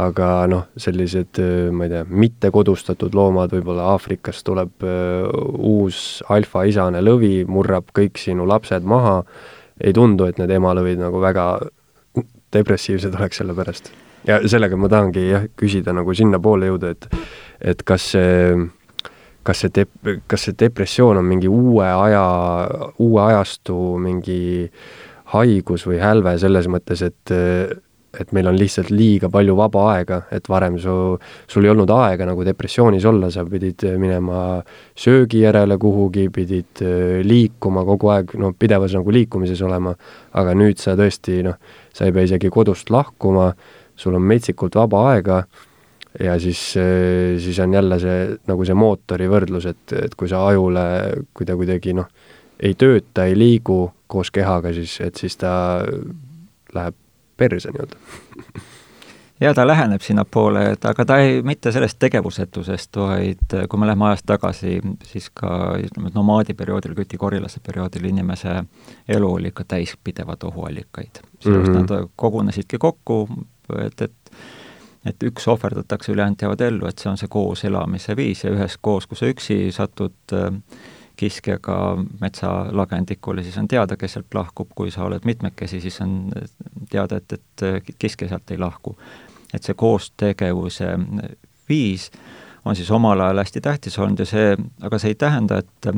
aga noh, sellised, ma ei tea, mittekodustatud loomad, võib-olla Aafrikast tuleb uus alfaisane lõvi, murrab kõik sinu lapsed maha, ei tundu, et need emalõvid nagu väga depressiivsed oleks selle pärast. ja sellega ma tahangi jah, küsida nagu sinnapoole jõuda, et et kas see kas see dep-, kas see depressioon on mingi uue aja, uue ajastu mingi haigus või hälve selles mõttes, et et meil on lihtsalt liiga palju vaba aega, et varem su, sul ei olnud aega nagu depressioonis olla, sa pidid minema söögi järele kuhugi, pidid liikuma kogu aeg, no pidevas nagu liikumises olema, aga nüüd sa tõesti noh, sa ei pea isegi kodust lahkuma, sul on metsikult vaba aega ja siis, eh, siis on jälle see, nagu see mootori võrdlus, et, et kui sa ajule, kui ta kuidagi noh, ei tööta, ei liigu koos kehaga, siis, et siis ta läheb perse nii-öelda ja ta läheneb sinnapoole, et aga ta ei, mitte sellest tegevusetusest, vaid äh, kui me läheme ajas tagasi, siis ka ütleme, nomaadiperioodil, kütikorilaste perioodil inimese elu oli ikka täis pidevat ohuallikaid. sellepärast mm -hmm. nad kogunesidki kokku, et, et et üks ohverdatakse, ülejäänud jäävad ellu, et see on see koos elamise viis ja üheskoos, kui sa üksi satud äh, kiskjaga metsalagendikule, siis on teada, kes sealt lahkub, kui sa oled mitmekesi, siis on teada, et, et kiskja sealt ei lahku. Et see koostegevuse viis on siis omal ajal hästi tähtis olnud ja see, aga see ei tähenda, et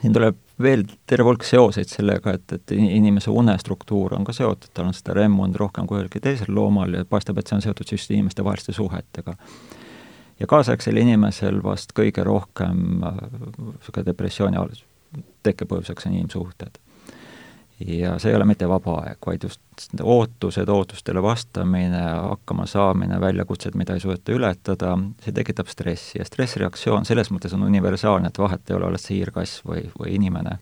siin tuleb veel terve hulk seoseid sellega, et, et inimese unestruktuur on ka seotud, tal on seda remmu on rohkem kui ühelgi teisel loomal ja paistab, et see on seotud just inimestevaheliste suhetega. ja kaasaegsel inimesel vast kõige rohkem niisugune äh, depressiooni tekkepõhjuseks on inimsuhted ja see ei ole mitte vaba aeg, vaid just ootused, ootustele vastamine, hakkama saamine, väljakutsed, mida ei suudeta ületada, see tekitab stressi ja stressireaktsioon selles mõttes on universaalne, et vahet ei ole, oled sa hiirkass või, või inimene.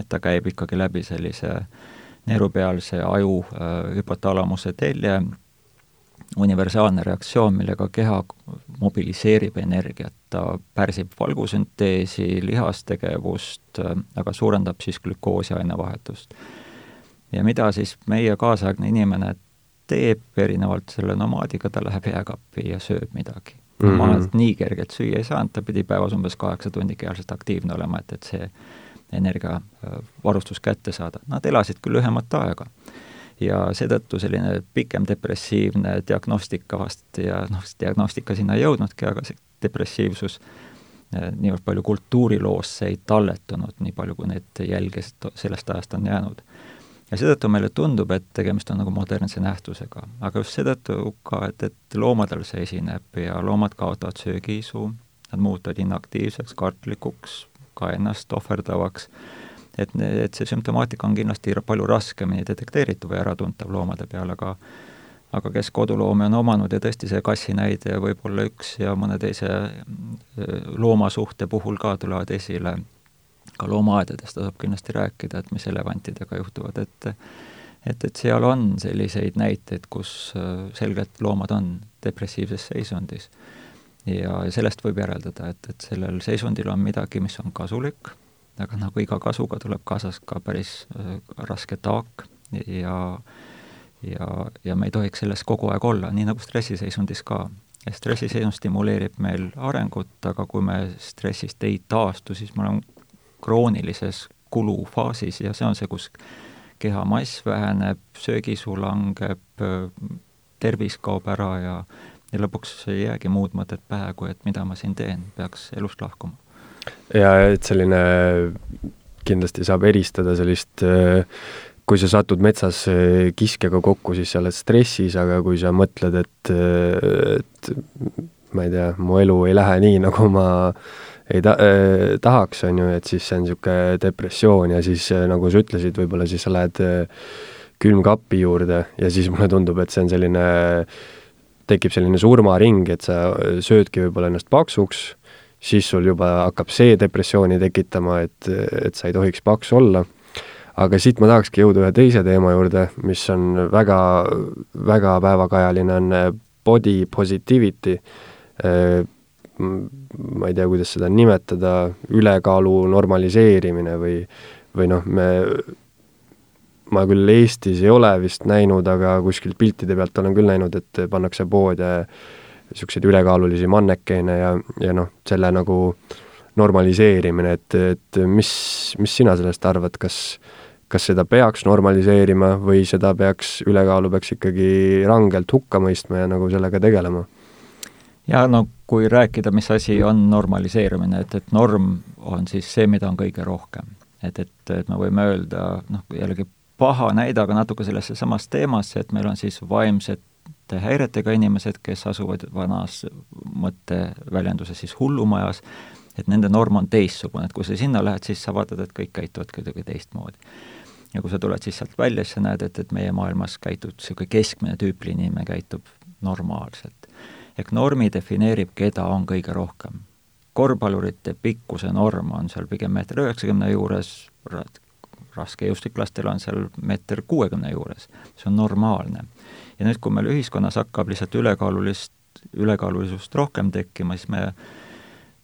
et ta käib ikkagi läbi sellise neerupealse aju äh, hüpotalamuse telje universaalne reaktsioon, millega keha mobiliseerib energiat, ta pärsib valgusünteesi, lihastegevust, aga suurendab siis glükoosi ainevahetust. ja mida siis meie kaasaegne inimene teeb, erinevalt selle nomaadiga, ta läheb jääkappi ja sööb midagi mm. -hmm. nomaad nii kergelt süüa ei saanud, ta pidi päevas umbes kaheksa tundi kehalselt aktiivne olema, et, et see energiavarustus kätte saada. Nad elasid küll lühemat aega ja seetõttu selline pikem depressiivne diagnostika vast ja noh, diagnostika sinna ei jõudnudki, aga see depressiivsus eh, niivõrd palju kultuuriloosse ei talletunud, nii palju kui neid jälge sellest ajast on jäänud. ja seetõttu meile tundub, et tegemist on nagu modernse nähtusega, aga just seetõttu ka, et, et loomadel see esineb ja loomad kaotavad söögiisu, nad muutuvad inaktiivseks, kartlikuks, ka ennast ohverdavaks et, et see sümptomaatika on kindlasti palju raskemini detekteeritav ja äratuntav loomade peal, aga aga kes koduloomi on omanud ja tõesti see kassi näide võib olla üks ja mõne teise loomasuhte puhul ka tulevad esile, ka loomaaedades tasub kindlasti rääkida, et mis elevantidega juhtuvad, et et, et seal on selliseid näiteid, kus selgelt loomad on depressiivses seisundis. ja sellest võib järeldada, et, et sellel seisundil on midagi, mis on kasulik aga nagu iga kasuga tuleb kaasas ka päris äh, raske taak ja ja, ja me ei tohiks selles kogu aeg olla, nii nagu stressiseisundis ka. stressiseisund stimuleerib meil arengut, aga kui me stressist ei taastu, siis me oleme kroonilises kulufaasis ja see on see, kus keha mass väheneb, söögisu langeb, tervis kaob ära ja ja lõpuks ei jäägi muud mõtet pähe, kui et mida ma siin teen, peaks elust lahkuma ja et selline, kindlasti saab eristada sellist kui sa satud metsas kiskjaga kokku, siis sa oled stressis, aga kui sa mõtled, et, et ma ei tea, mu elu ei lähe nii, nagu ma ei ta- eh,, tahaks, on ju, et siis see on niisugune depressioon ja siis nagu sa ütlesid, võib-olla siis sa lähed külmkapi juurde ja siis mulle tundub, et see on selline, tekib selline surmaring, et sa söödki võib-olla ennast paksuks siis sul juba hakkab see depressiooni tekitama, et, et sa ei tohiks paks olla. aga siit ma tahakski jõuda ühe teise teema juurde, mis on väga, väga päevakajaline, on body positivity. ma ei tea, kuidas seda nimetada, ülekaalu normaliseerimine või, või noh, me ma küll Eestis ei ole vist näinud, aga kuskilt piltide pealt olen küll näinud, et pannakse poode niisuguseid ülekaalulisi mannekeene ja, ja noh, selle nagu normaliseerimine, et, et mis, mis sina sellest arvad, kas kas seda peaks normaliseerima või seda peaks, ülekaalu peaks ikkagi rangelt hukka mõistma ja nagu sellega tegelema? ja no kui rääkida, mis asi on normaliseerimine, et, et norm on siis see, mida on kõige rohkem. et, et, et me võime öelda, noh, jällegi paha näide, aga natuke sellesse samasse teemasse, et meil on siis vaimsed häiretega inimesed, kes asuvad vanas mõtteväljenduses siis hullumajas, et nende norm on teistsugune, et kui sa sinna lähed, siis sa vaatad, et kõik käituvad kuidagi teistmoodi. ja kui sa tuled siis sealt välja, siis sa näed, et, et meie maailmas käitub niisugune keskmine tüüpiline inimene käitub normaalselt. ehk normi defineerib, keda on kõige rohkem. korvpallurite pikkuse norm on seal pigem meeter üheksakümne juures, raskejõustiklastel on seal meeter kuuekümne juures, see on normaalne ja nüüd, kui meil ühiskonnas hakkab lihtsalt ülekaalulist, ülekaalulisust rohkem tekkima, siis me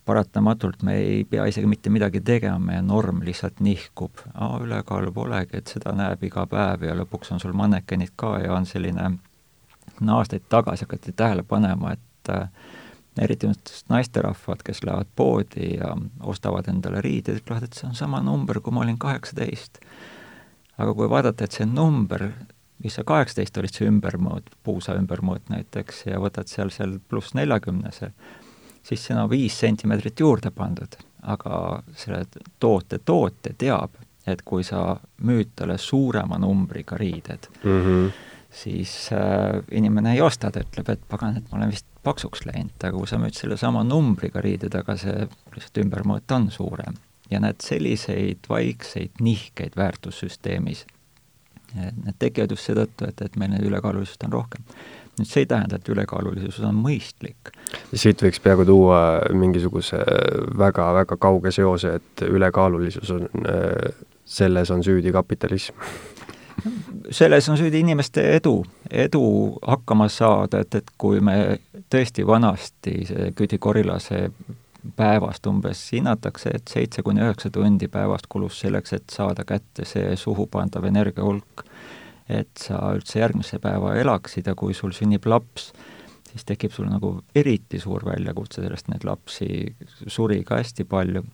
paratamatult me ei pea isegi mitte midagi tegema, meie norm lihtsalt nihkub. aa, ülekaalu polegi, et seda näeb iga päev ja lõpuks on sul mannekenid ka ja on selline no aastaid tagasi hakati tähele panema, et äh, eriti just naisterahvad, kes lähevad poodi ja ostavad endale riideid, ütlevad, et see on sama number, kui ma olin kaheksateist. aga kui vaadata, et see number, mis see kaheksateist olid, see ümbermõõt, puusa ümbermõõt näiteks, ja võtad seal seal pluss neljakümnese, siis sinna on viis sentimeetrit juurde pandud, aga selle toote tootja teab, et kui sa müüd talle suurema numbriga riided mm, -hmm siis äh, inimene ei osta, ta ütleb, et pagan, et ma olen vist paksuks läinud, aga kui sa müüd sellesama numbriga riided, aga see lihtsalt ümbermõõt on suurem. ja näed, selliseid vaikseid nihkeid väärtussüsteemis, need tekivad just seetõttu, et, et meil neid ülekaalulisust on rohkem. nüüd see ei tähenda, et ülekaalulisus on mõistlik. siit võiks peaaegu tuua mingisuguse väga-väga kauge seose, et ülekaalulisus on, äh, selles on süüdi kapitalism selles on süüdi inimeste edu, edu hakkama saada, et, et kui me tõesti vanasti, see Küti Korilase päevast umbes hinnatakse, et seitse kuni üheksa tundi päevast kulus selleks, et saada kätte see suhu pandav energia hulk, et sa üldse järgmise päeva elaksid ja kui sul sünnib laps, siis tekib sul nagu eriti suur väljakutse, sellest neid lapsi suri ka hästi palju.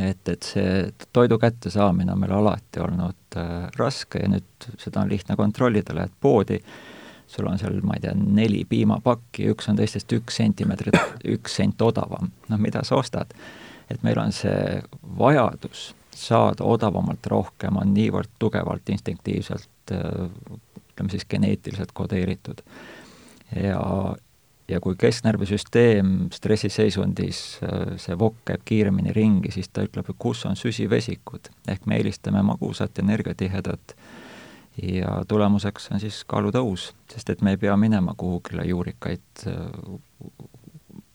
Et, et see toidu kättesaamine on meil alati olnud äh, raske ja nüüd seda on lihtne kontrollida, lähed poodi, sul on seal, ma ei tea, neli piimapakki, üks on teistest üks sentimeetrit, üks sent odavam. noh, mida sa ostad? et meil on see vajadus saada odavamalt rohkem, on niivõrd tugevalt instinktiivselt ütleme siis geneetiliselt kodeeritud. ja, ja kui kesknärvisüsteem stressiseisundis, see vokk käib kiiremini ringi, siis ta ütleb, kus on süsivesikud, ehk me eelistame magusat, energiatihedat ja tulemuseks on siis kaalutõus, sest et me ei pea minema kuhugile juurikaid äh,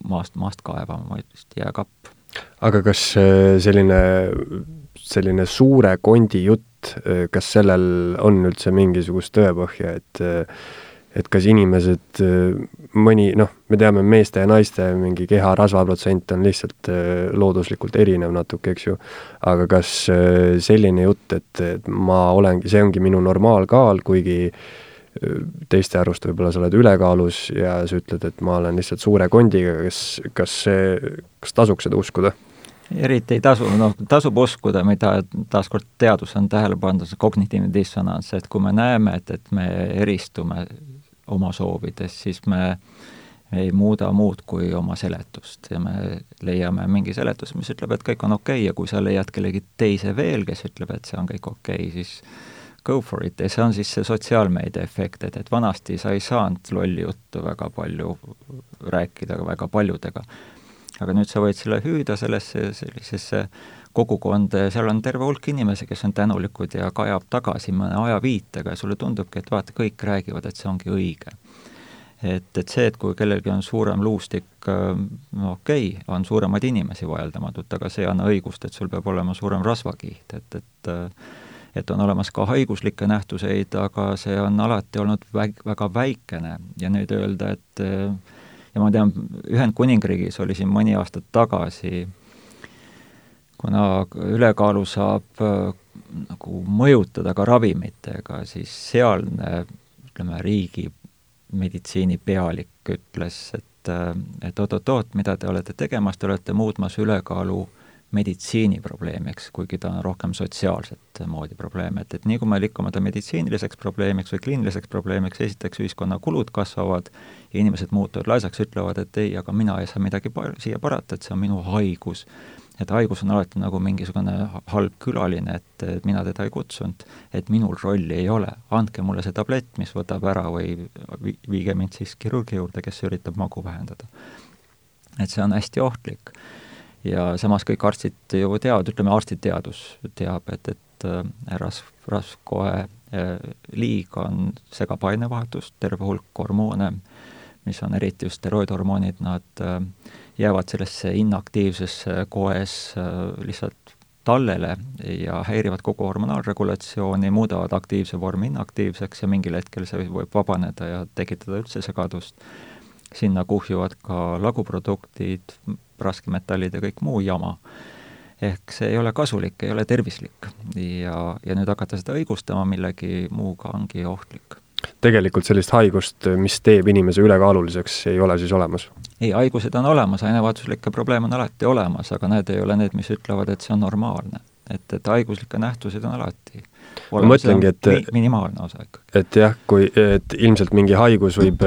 maast, maast kaevama, vaid vist jääkapp. aga kas äh, selline, selline suure kondi jutt, kas sellel on üldse mingisugust tõepõhja, et et kas inimesed, mõni noh, me teame, meeste ja naiste mingi keha rasvaprotsent on lihtsalt äh, looduslikult erinev natuke, eks ju, aga kas äh, selline jutt, et, et ma olengi, see ongi minu normaalkaal, kuigi äh, teiste arust võib-olla sa oled ülekaalus ja sa ütled, et ma olen lihtsalt suure kondiga, kas, kas see, kas tasuks seda uskuda? eriti ei tasu, noh, tasub uskuda, mida taaskord teadus on tähele pannud, see kognitiivne dissonants, et kui me näeme, et, et me eristume oma soovides, siis me ei muuda muud kui oma seletust ja me leiame mingi seletuse, mis ütleb, et kõik on okei okay ja kui sa leiad kellegi teise veel, kes ütleb, et see on kõik okei okay,, siis go for it ja see on siis see sotsiaalmeedia efekt, et, et vanasti sa ei saanud lolli juttu väga palju rääkida väga paljudega. aga nüüd sa võid selle hüüda sellesse sellisesse kogukonda ja seal on terve hulk inimesi, kes on tänulikud ja kajab tagasi mõne ajaviitega ja sulle tundubki, et vaata, kõik räägivad, et see ongi õige. et, et see, et kui kellelgi on suurem luustik, no okei okay,, on suuremaid inimesi vaieldamatult, aga see ei anna õigust, et sul peab olema suurem rasvakiht, et, et et on olemas ka haiguslikke nähtuseid, aga see on alati olnud väg-, väga väikene ja nüüd öelda, et ja ma tean, Ühendkuningriigis oli siin mõni aasta tagasi äh, kuna ülekaalu saab äh, nagu mõjutada ka ravimitega, siis sealne ütleme, riigi meditsiinipealik ütles, et, äh, et oot-oot-oot, mida te olete tegemas, te olete muutmas ülekaalu meditsiiniprobleemiks, kuigi ta on rohkem sotsiaalset moodi probleem, et, et nii kui me lükkame ta meditsiiniliseks probleemiks või kliiniliseks probleemiks, esiteks ühiskonna kulud kasvavad ja inimesed muutuvad laisaks, ütlevad, et ei, aga mina ei saa midagi siia parata, et see on minu haigus et haigus on alati nagu mingisugune halb külaline, et, et mina teda ei kutsunud, et minul rolli ei ole, andke mulle see tablett, mis võtab ära või viige mind siis kirurgi juurde, kes üritab magu vähendada. et see on hästi ohtlik. ja samas kõik arstid ju teavad, ütleme arstiteadus teab, et, et äh, rasv, rasvkoe äh, liig on, segab ainevahetust, terve hulk hormoone, mis on eriti just steroidhormoonid, nad äh, jäävad sellesse inaktiivsesse koes äh, lihtsalt tallele ja häirivad kogu hormonaalregulatsiooni, muudavad aktiivse vormi inaktiivseks ja mingil hetkel see võib vabaneda ja tekitada üldse segadust. sinna kuhjuvad ka laguproduktid, raskemetallid ja kõik muu jama. ehk see ei ole kasulik, ei ole tervislik ja, ja nüüd hakata seda õigustama millegi muuga ongi ohtlik tegelikult sellist haigust, mis teeb inimese ülekaaluliseks, ei ole siis olemas? ei, haigused on olemas, ainevaatuslikke probleeme on alati olemas, aga need ei ole need, mis ütlevad, et see on normaalne. et, et haiguslikke nähtuseid on alati ma mõtlengi, et mi minimaalne osa ikkagi. et jah, kui, et ilmselt mingi haigus võib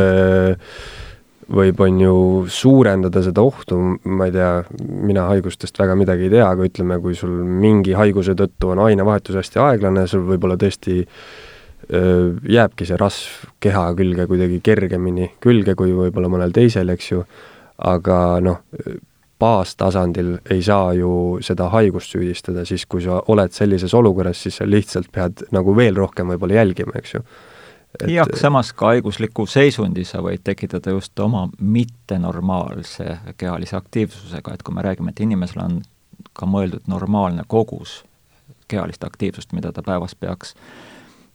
võib, on ju, suurendada seda ohtu, ma ei tea, mina haigustest väga midagi ei tea, aga ütleme, kui sul mingi haiguse tõttu on ainevahetus hästi aeglane, sul võib-olla tõesti äh, jääbki see rasv keha külge kuidagi kergemini külge kui võib-olla mõnel teisel, eks ju, aga noh, baastasandil ei saa ju seda haigust süüdistada, siis kui sa oled sellises olukorras, siis sa lihtsalt pead nagu veel rohkem võib-olla jälgima, eks ju. Et... jah, samas ka haigusliku seisundi sa võid tekitada just oma mittenormaalse kehalise aktiivsusega, et kui me räägime, et inimesel on ka mõeldud normaalne kogus kehalist aktiivsust, mida ta päevas peaks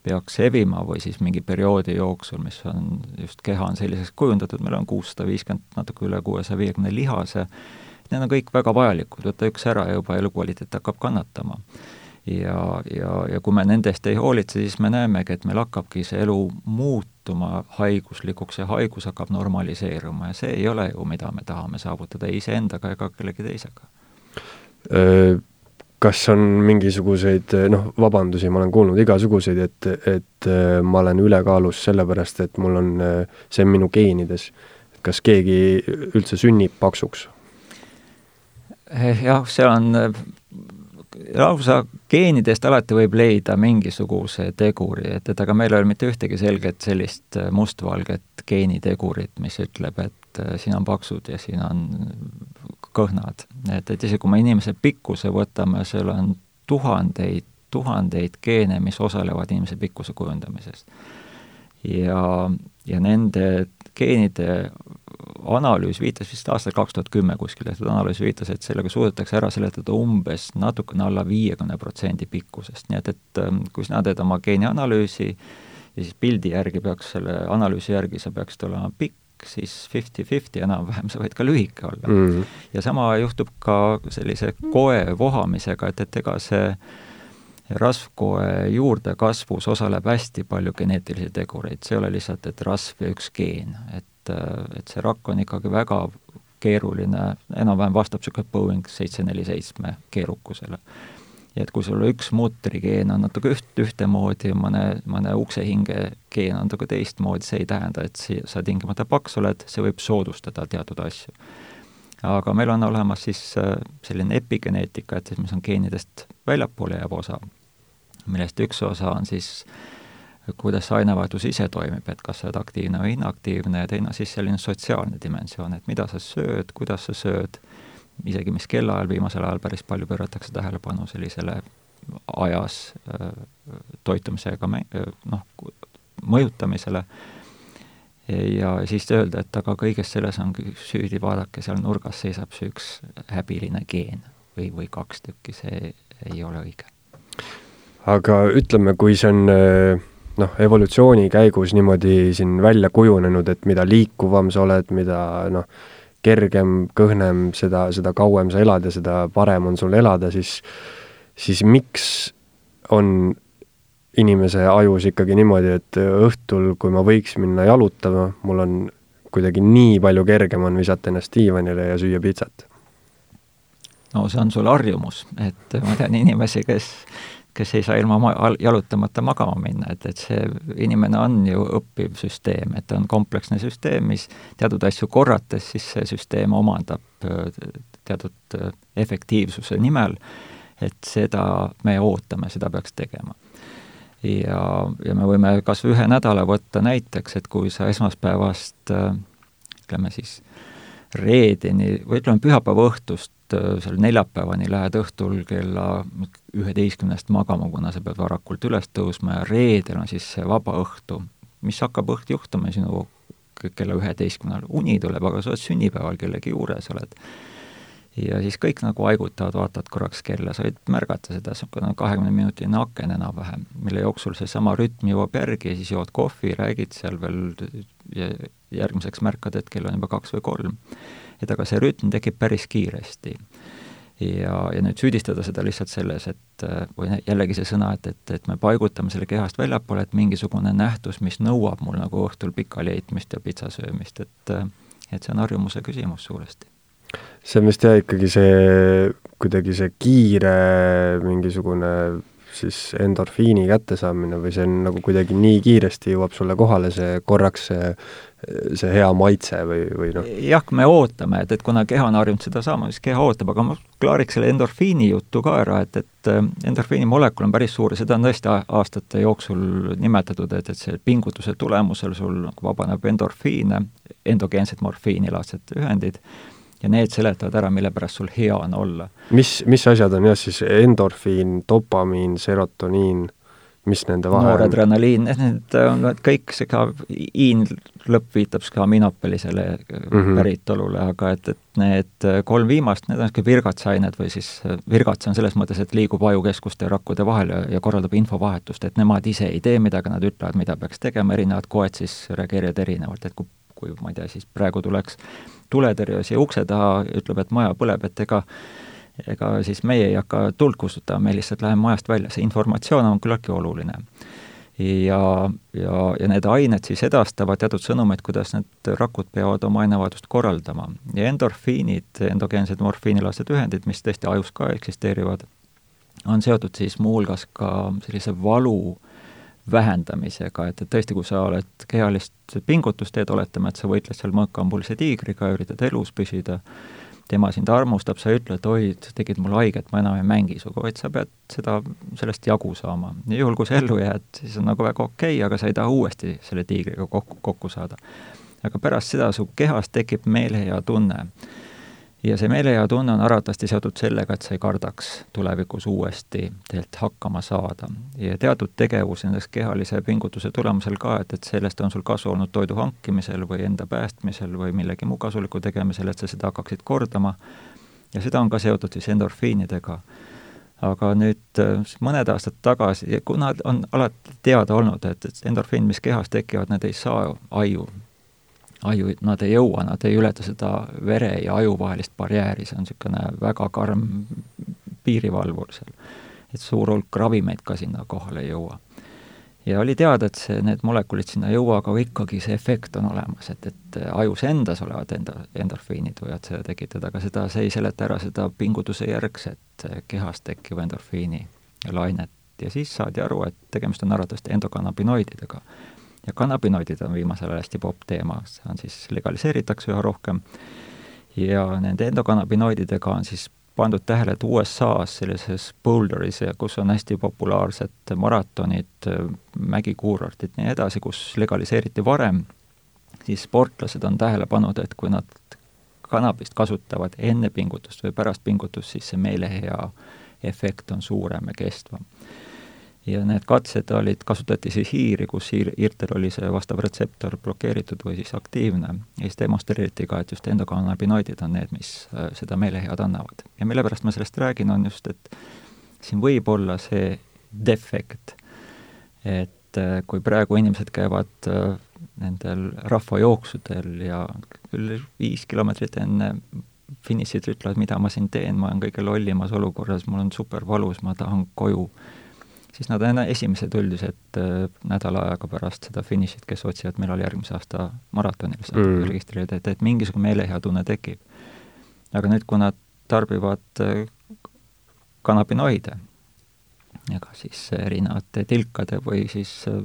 peaks evima või siis mingi perioodi jooksul, mis on, just keha on selliseks kujundatud, meil on kuussada viiskümmend, natuke üle kuuesaja viiekümne lihase, need on kõik väga vajalikud, võtta üks ära ja juba elukvaliteet hakkab kannatama. ja, ja, ja kui me nendest ei hoolitse, siis me näemegi, et meil hakkabki see elu muutuma haiguslikuks ja haigus hakkab normaliseeruma ja see ei ole ju, mida me tahame saavutada ei iseendaga ega kellegi teisega kas on mingisuguseid noh, vabandusi, ma olen kuulnud igasuguseid, et, et äh, ma olen ülekaalus sellepärast, et mul on, äh, see on minu geenides. kas keegi üldse sünnib paksuks? Eh, jah, see on lausa geenidest alati võib leida mingisuguse teguri, et, et aga meil ei ole mitte ühtegi selget sellist äh, mustvalget geenitegurit, mis ütleb, et siin on paksud ja siin on kõhnad. et, et isegi kui me inimese pikkuse võtame, seal on tuhandeid, tuhandeid geene, mis osalevad inimese pikkuse kujundamises. ja, ja nende geenide analüüs viitas vist aastal kaks tuhat kümme kuskil tehtud analüüs viitas, et sellega suudetakse ära seletada umbes natukene alla viiekümne protsendi pikkusest, nii et, et ähm, kui sina teed oma geenianalüüsi ja siis pildi järgi peaks selle analüüsi järgi, sa peaksid olema pikk, siis fifty-fifty enam-vähem, sa võid ka lühike olla mm. -hmm. ja sama juhtub ka sellise koe vohamisega, et, et ega see rasvkoe juurdekasvus osaleb hästi palju geneetilisi tegureid, see ei ole lihtsalt, et rasv ja üks geen, et, et see rakk on ikkagi väga keeruline, enam-vähem vastab niisugune Boeing seitse neli seitsme keerukusele ja et kui sul üks mootorigeen on natuke üht, ühtemoodi, mõne, mõne uksehinge geen on natuke teistmoodi, see ei tähenda, et si-, sa tingimata paks oled, see võib soodustada teatud asju. aga meil on olemas siis äh, selline epigeneetika, et siis mis on geenidest väljapoole jääv osa, millest üks osa on siis kuidas see ainevahetus ise toimib, et kas sa oled aktiivne või inaktiivne ja teine on siis selline sotsiaalne dimensioon, et mida sa sööd, kuidas sa sööd isegi mis kellaajal viimasel ajal päris palju pööratakse tähelepanu sellisele ajas toitumisega noh, mõjutamisele ja siis öelda, et aga kõiges selles on süüdi, vaadake, seal nurgas seisab see üks häbiline geen või, või kaks tükki, see ei ole õige. aga ütleme, kui see on noh, evolutsiooni käigus niimoodi siin välja kujunenud, et mida liikuvam sa oled, mida noh, kergem, kõhnem, seda, seda kauem sa elad ja seda parem on sul elada, siis, siis miks on inimese ajus ikkagi niimoodi, et õhtul, kui ma võiks minna jalutama, mul on kuidagi nii palju kergem on visata ennast diivanile ja süüa pitsat? no see on sul harjumus, et ma tean inimesi, kes kes ei saa ilma ma-, jalutamata magama minna, et, et see inimene on ju õppiv süsteem, et ta on kompleksne süsteem, mis teatud asju korrates, siis see süsteem omandab teatud efektiivsuse nimel, et seda me ootame, seda peaks tegema. ja, ja me võime kas või ühe nädala võtta näiteks, et kui sa esmaspäevast ütleme siis reedeni või ütleme, pühapäeva õhtust Äh, seal neljapäevani lähed õhtul kella üheteistkümnest magama, kuna sa pead varakult üles tõusma ja reedel on siis see vaba õhtu, mis hakkab õht juhtuma sinu kella üheteistkümnel, uni tuleb, aga sa oled sünnipäeval kellegi juures, oled ja siis kõik nagu haigutavad, vaatavad korraks kella, sa võid märgata seda, niisugune kahekümneminutiline aken enam-vähem, mille jooksul seesama rütm jõuab järgi ja siis jood kohvi, räägid seal veel ja järgmiseks märkad, et kell on juba kaks või kolm. et aga see rütm tekib päris kiiresti. Ja, ja nüüd süüdistada seda lihtsalt selles, et või jällegi see sõna, et, et, et me paigutame selle kehast väljapoole, et mingisugune nähtus, mis nõuab mul nagu õhtul pikali heitmist ja pitsa söömist, et et see on harjumuse küsimus suuresti. See on vist jah, ikkagi see kuidagi see kiire mingisugune siis endorfiini kättesaamine või see on nagu kuidagi nii kiiresti jõuab sulle kohale see korraks see, see hea maitse või, või noh? jah, me ootame, et, et kuna keha on harjunud seda saama, siis keha ootab, aga ma klaariks selle endorfiini jutu ka ära, et, et äh, endorfiini molekul on päris suur ja seda on tõesti aastate jooksul nimetatud, et, et see pingutuse tulemusel sul nagu vabaneb endorfiine, endogeensed morfiinilaadsed ühendid ja need seletavad ära, mille pärast sul hea on olla. mis, mis asjad on jah siis endorfiin, dopamiin, serotoniin, mis nende vahe on? nooradrenaliin, need on kõik, see ka iin lõpp viitab ka aminopelisele mm -hmm. päritolule, aga et, et need kolm viimast, need on niisugused virgatsained või siis virgats on selles mõttes, et liigub ajukeskuste ja rakkude vahel ja, ja korraldab infovahetust, et nemad ise ei tee midagi, nad ütlevad, mida peaks tegema, erinevad koed siis reageerivad erinevalt, et kui kui ma ei tea, siis praegu tuleks tuletõrje siia ukse taha, ütleb, et maja põleb, et ega ega siis meie ei hakka tuld kustutama, me lihtsalt läheme majast välja, see informatsioon on küllaltki oluline. ja, ja, ja need ained siis edastavad teatud sõnumeid, kuidas need rakud peavad oma ainevahetust korraldama. ja endorfiinid, endogeensed morfiinilased ühendid, mis tõesti ajus ka eksisteerivad, on seotud siis muuhulgas ka sellise valu vähendamisega, et, et tõesti, kui sa oled kehalist pingutust teed, oletame, et sa võitled seal mõõkambulise tiigriga, üritad elus püsida, tema sind armustab, sa ei ütle, et oi, sa tegid mulle haiget, ma enam ei mängi sinuga, vaid sa pead seda, sellest jagu saama. ja juhul, kui sa ellu jääd, siis on nagu väga okei okay,, aga sa ei taha uuesti selle tiigriga kokku, kokku saada. aga pärast seda su kehas tekib meelehea tunne ja see meelehea tunne on arvatavasti seotud sellega, et sa ei kardaks tulevikus uuesti tegelikult hakkama saada. ja teatud tegevus nendes kehalise pingutuse tulemusel ka, et, et sellest on sul kasu olnud toidu hankimisel või enda päästmisel või millegi muu kasuliku tegemisel, et sa seda hakkaksid kordama, ja seda on ka seotud siis endorfiinidega. aga nüüd mõned aastad tagasi, kuna on alati teada olnud, et, et endorfiin, mis kehas tekivad, need ei saa aju aju, nad ei jõua, nad ei ületa seda vere ja aju vahelist barjääri, see on niisugune väga karm piirivalvur seal. et suur hulk ravimeid ka sinna kohale ei jõua. ja oli teada, et see, need molekulid sinna ei jõua, aga ikkagi see efekt on olemas, et, et ajus endas olevad enda, endorfiinid võivad seda tekitada, aga seda, see ei seleta ära seda pingutuse järgset kehas tekkiva endorfiini lainet ja siis saadi aru, et tegemist on arvatavasti endokannabinoididega ja kannabinoidid on viimasel ajal hästi popp teema, see on siis, legaliseeritakse üha rohkem. Ja nende endokannabinoididega on siis pandud tähele, et USA-s sellises Boulderis, kus on hästi populaarsed maratonid, mägikuurortid, nii edasi, kus legaliseeriti varem, siis sportlased on tähele pannud, et kui nad kannabist kasutavad enne pingutust või pärast pingutust, siis see meelehea efekt on suurem ja kestvam ja need katsed olid, kasutati siis hiiri, kus hiir, hiirtel oli see vastav retseptor blokeeritud või siis aktiivne ja siis demonstreeriti ka, et just endokannabinoidid on need, mis äh, seda meelehead annavad. ja mille pärast ma sellest räägin, on just, et siin võib olla see defekt, et äh, kui praegu inimesed käivad äh, nendel rahvajooksudel ja küll viis kilomeetrit enne finišit ütlevad, mida ma siin teen, ma olen kõige lollimas olukorras, mul on super valus, ma tahan koju siis nad on esimesed üldiselt äh, nädala aega pärast seda finišit, kes otsivad, millal järgmise aasta maratonil saab mm. registreerida, et, et mingisugune meelehea tunne tekib. aga nüüd, kui nad tarbivad äh, kannabinoide, ega siis erinevate tilkade või siis äh,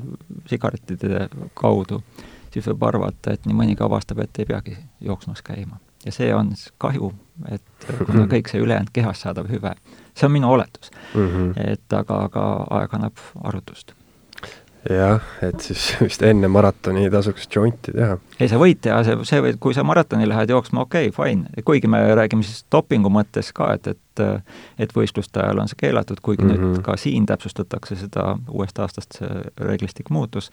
sigarettide kaudu, siis võib arvata, et nii mõnigi avastab, et ei peagi jooksmas käima. ja see on kahju, et kuna kõik see ülejäänud kehas saadav hüve see on minu oletus mm. -hmm. et aga, aga aeg annab arutust jah, et siis vist enne maratoni tasuks jointi teha. ei, sa võid teha, see, see kui sa maratoni lähed jooksma, okei okay,, fine, kuigi me räägime siis dopingu mõttes ka, et, et et võistluste ajal on see keelatud, kuigi mm -hmm. nüüd mhm. ka siin täpsustatakse seda, uuest aastast see reeglistik muutus,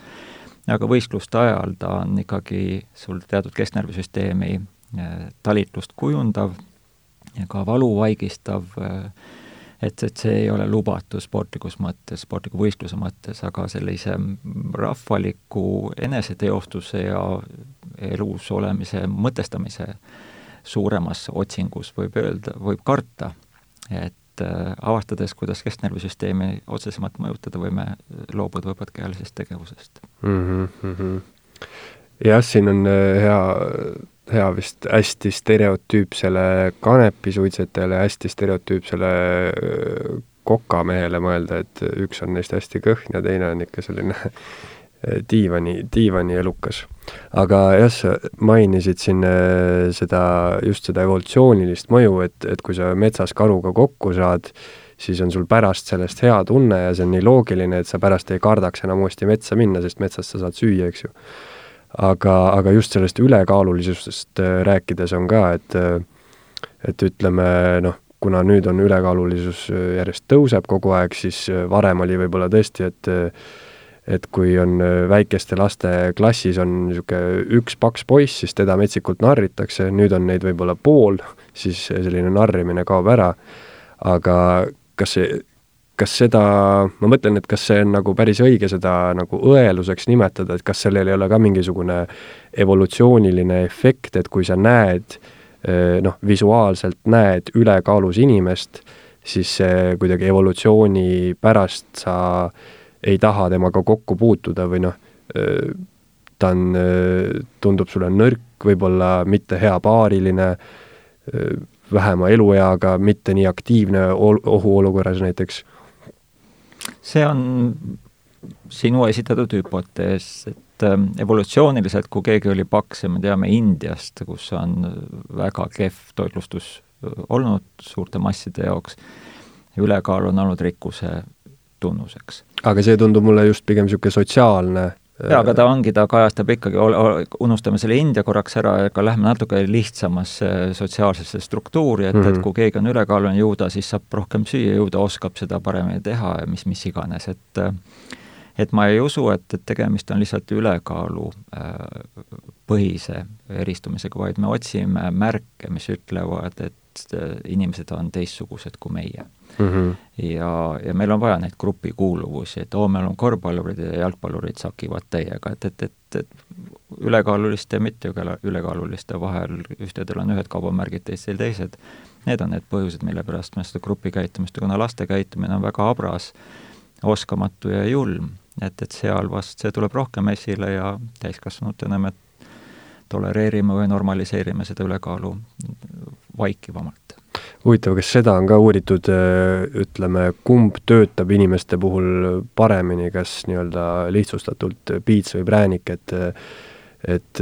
aga võistluste ajal ta on ikkagi sul teatud kesknärvisüsteemi eh, talitlust kujundav ja ka valuvaigistav, et, et see ei ole lubatud sportlikus mõttes, sportliku võistluse mõttes, aga sellise rahvaliku eneseteostuse ja elus olemise mõtestamise suuremas otsingus võib öelda, võib karta, et äh, avastades, kuidas kesknärvisüsteemi otsesemalt mõjutada, võime loobuda võpatkealisest tegevusest mm. -hmm. jah, siin on äh, hea hea vist hästi stereotüüpsele kanepisuitsetajale, hästi stereotüüpsele kokamehele mõelda, et üks on neist hästi kõhn ja teine on ikka selline diivani, diivanielukas. aga jah, sa mainisid siin seda, just seda evolutsioonilist mõju, et, et kui sa metsas karuga kokku saad, siis on sul pärast sellest hea tunne ja see on nii loogiline, et sa pärast ei kardaks enam uuesti metsa minna, sest metsast sa saad süüa, eks ju aga, aga just sellest ülekaalulisusest äh, rääkides on ka, et äh, et ütleme noh, kuna nüüd on ülekaalulisus äh, järjest tõuseb kogu aeg, siis varem oli võib-olla tõesti, et et kui on väikeste laste klassis on niisugune üks paks poiss, siis teda metsikult narritakse, nüüd on neid võib-olla pool, siis selline narrimine kaob ära, aga kas see kas seda, ma mõtlen, et kas see on nagu päris õige seda nagu õeluseks nimetada, et kas sellel ei ole ka mingisugune evolutsiooniline efekt, et kui sa näed noh, visuaalselt näed ülekaalus inimest, siis see kuidagi evolutsiooni pärast sa ei taha temaga kokku puutuda või noh, ta on, tundub sulle nõrk, võib-olla mitte hea paariline, vähema elueaga, mitte nii aktiivne ohuolukorras näiteks see on sinu esitatud hüpotees, et ähm, evolutsiooniliselt, kui keegi oli paks ja me teame Indiast, kus on väga kehv toitlustus äh, olnud suurte masside jaoks, ülekaal on olnud rikkuse tunnuseks. aga see tundub mulle just pigem niisugune sotsiaalne jaa, aga ta ongi, ta kajastab ikkagi, unustame selle India korraks ära, aga lähme natuke lihtsamasse sotsiaalsesse struktuuri, et mm, -hmm. et mhm. kui keegi on ülekaaluline, ju ta siis saab rohkem süüa, ju ta oskab seda paremini teha ja mis, mis iganes, et et ma ei usu, et, et tegemist on lihtsalt ülekaalu äh, põhise eristumisega, vaid me otsime märke, mis ütlevad, et äh, inimesed on teistsugused kui meie mm. -hmm. ja, ja meil on vaja neid grupikuuluvusi, et oo, meil on korvpallurid ja jalgpallurid sakivad täiega, et, et, et, et ülekaaluliste ja mitte ülekaaluliste vahel, ühtedel on ühed kaubamärgid, teistel teised, need on need põhjused, mille pärast me seda grupikäitumist, kuna laste käitumine on väga habras, oskamatu ja julm, et, et seal vast see tuleb rohkem esile ja täiskasvanutena me tolereerime või normaliseerime seda ülekaalu vaikivamalt huvitav, kas seda on ka uuritud, äh, ütleme, kumb töötab inimeste puhul paremini, kas nii-öelda lihtsustatult piits või präänik, et et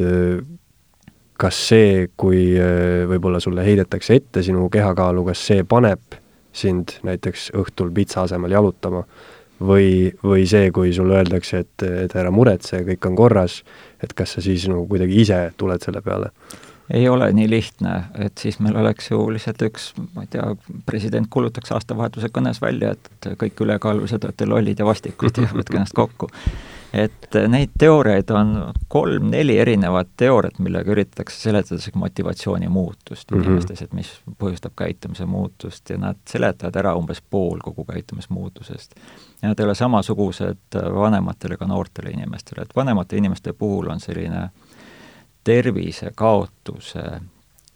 kas see, kui äh, võib-olla sulle heidetakse ette sinu kehakaalu, kas see paneb sind näiteks õhtul pitsa asemel jalutama või, või see, kui sulle öeldakse, et, et ära muretse, kõik on korras, et kas sa siis nagu kuidagi ise tuled selle peale? Ei ole nii lihtne, et siis meil oleks ju lihtsalt üks, ma ei tea, president kuulutaks aastavahetuse kõnes välja, et kõik ülekaalulised olete lollid ja vastikud ja võtke ennast kokku. et neid teooriaid on kolm-neli erinevat teooriat, millega üritatakse seletada seda motivatsiooni muutust mm -hmm. inimestes, et mis põhjustab käitumise muutust ja nad seletavad ära umbes pool kogu käitumismuutusest. ja nad ei ole samasugused vanematele ega noortele inimestele, et vanemate inimeste puhul on selline äh, tervisekaotuse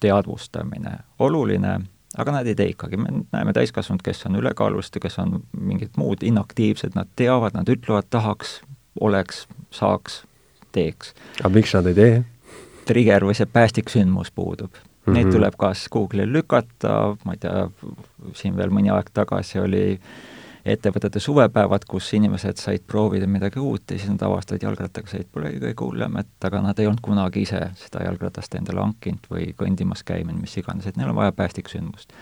teadvustamine oluline, aga nad ei tee ikkagi, me näeme täiskasvanud, kes on ülekaalulised ja kes on mingid muud inaktiivsed, nad teavad, nad ütlevad, tahaks, oleks, saaks, teeks. aga miks nad ei tee? trigger või see päästiksündmus puudub mm. -hmm. Neid tuleb kas Google'il lükata, ma ei tea, siin veel mõni aeg tagasi oli äh, ettevõtete suvepäevad, kus inimesed said proovida midagi uut ja siis nad avastasid, jalgrattaga sõit polegi kõige hullem, et aga nad ei olnud kunagi ise seda jalgratast endale hankinud või kõndimas käinud, mis iganes, et neil on vaja päästiksündmust.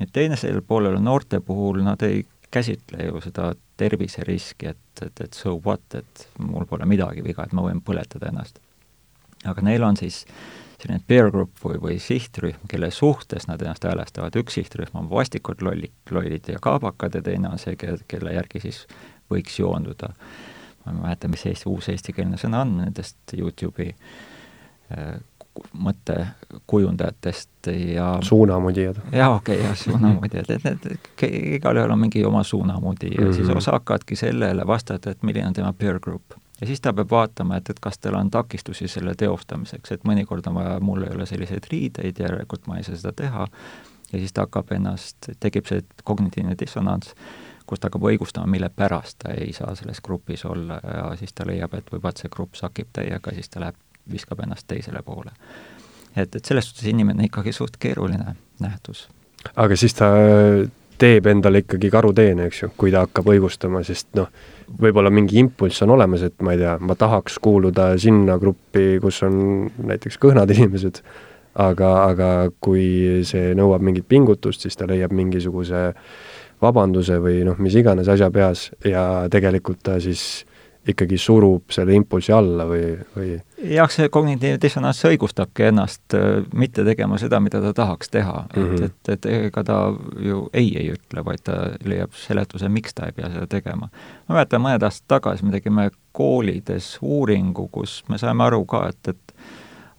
nüüd teisel poolel noorte puhul nad ei käsitle ju seda terviseriski, et, et, et so what, et mul pole midagi viga, et ma võin põletada ennast. aga neil on siis selline peer group või, või sihtrühm, kelle suhtes nad ennast häälestavad, üks sihtrühm on vastikud lolli, lollid ja kaabakad ja teine on see, kelle järgi siis võiks joonduda. ma ei mäleta, mis eesti, uus eestikeelne sõna on nendest Youtube'i äh, mõttekujundajatest ja suunamudijad. jaa, okei okay,, jah, suunamudijad, et need, igalühel on mingi oma suunamudi ja mm -hmm. siis mhm. osa hakkavadki sellele vastata, et milline on tema peer group. Ja siis ta peab vaatama, et, et kas tal on takistusi selle teostamiseks, et mõnikord on vaja, mul ei ole selliseid riideid, järelikult ma ei saa seda teha, ja siis ta hakkab ennast, tekib see kognitiivne dissonants, kus ta hakkab õigustama, mille pärast ta ei saa selles grupis olla ja siis ta leiab, et või vaat see grupp sakib täiega, siis ta läheb viskab ennast teisele poole. et, et selles suhtes inimene ikkagi suht keeruline nähtus. aga siis ta teeb endale ikkagi karuteene, eks ju, kui ta hakkab õigustama, sest noh, võib-olla mingi impulss on olemas, et ma ei tea, ma tahaks kuuluda sinna gruppi, kus on näiteks kõhnad inimesed, aga, aga kui see nõuab mingit pingutust, siis ta leiab mingisuguse vabanduse või noh, mis iganes asja peas ja tegelikult ta siis ikkagi surub selle impulsi alla või, või jah, see kognitiivne dissonants õigustabki ennast äh, mitte tegema seda, mida ta tahaks teha mm, -hmm. et, mhm. et, et ega ta ju ei ei ütle, vaid ta leiab seletuse, miks ta ei pea seda tegema. ma mäletan, mõned aastad tagasi me tegime koolides uuringu, kus me saime aru ka, et, et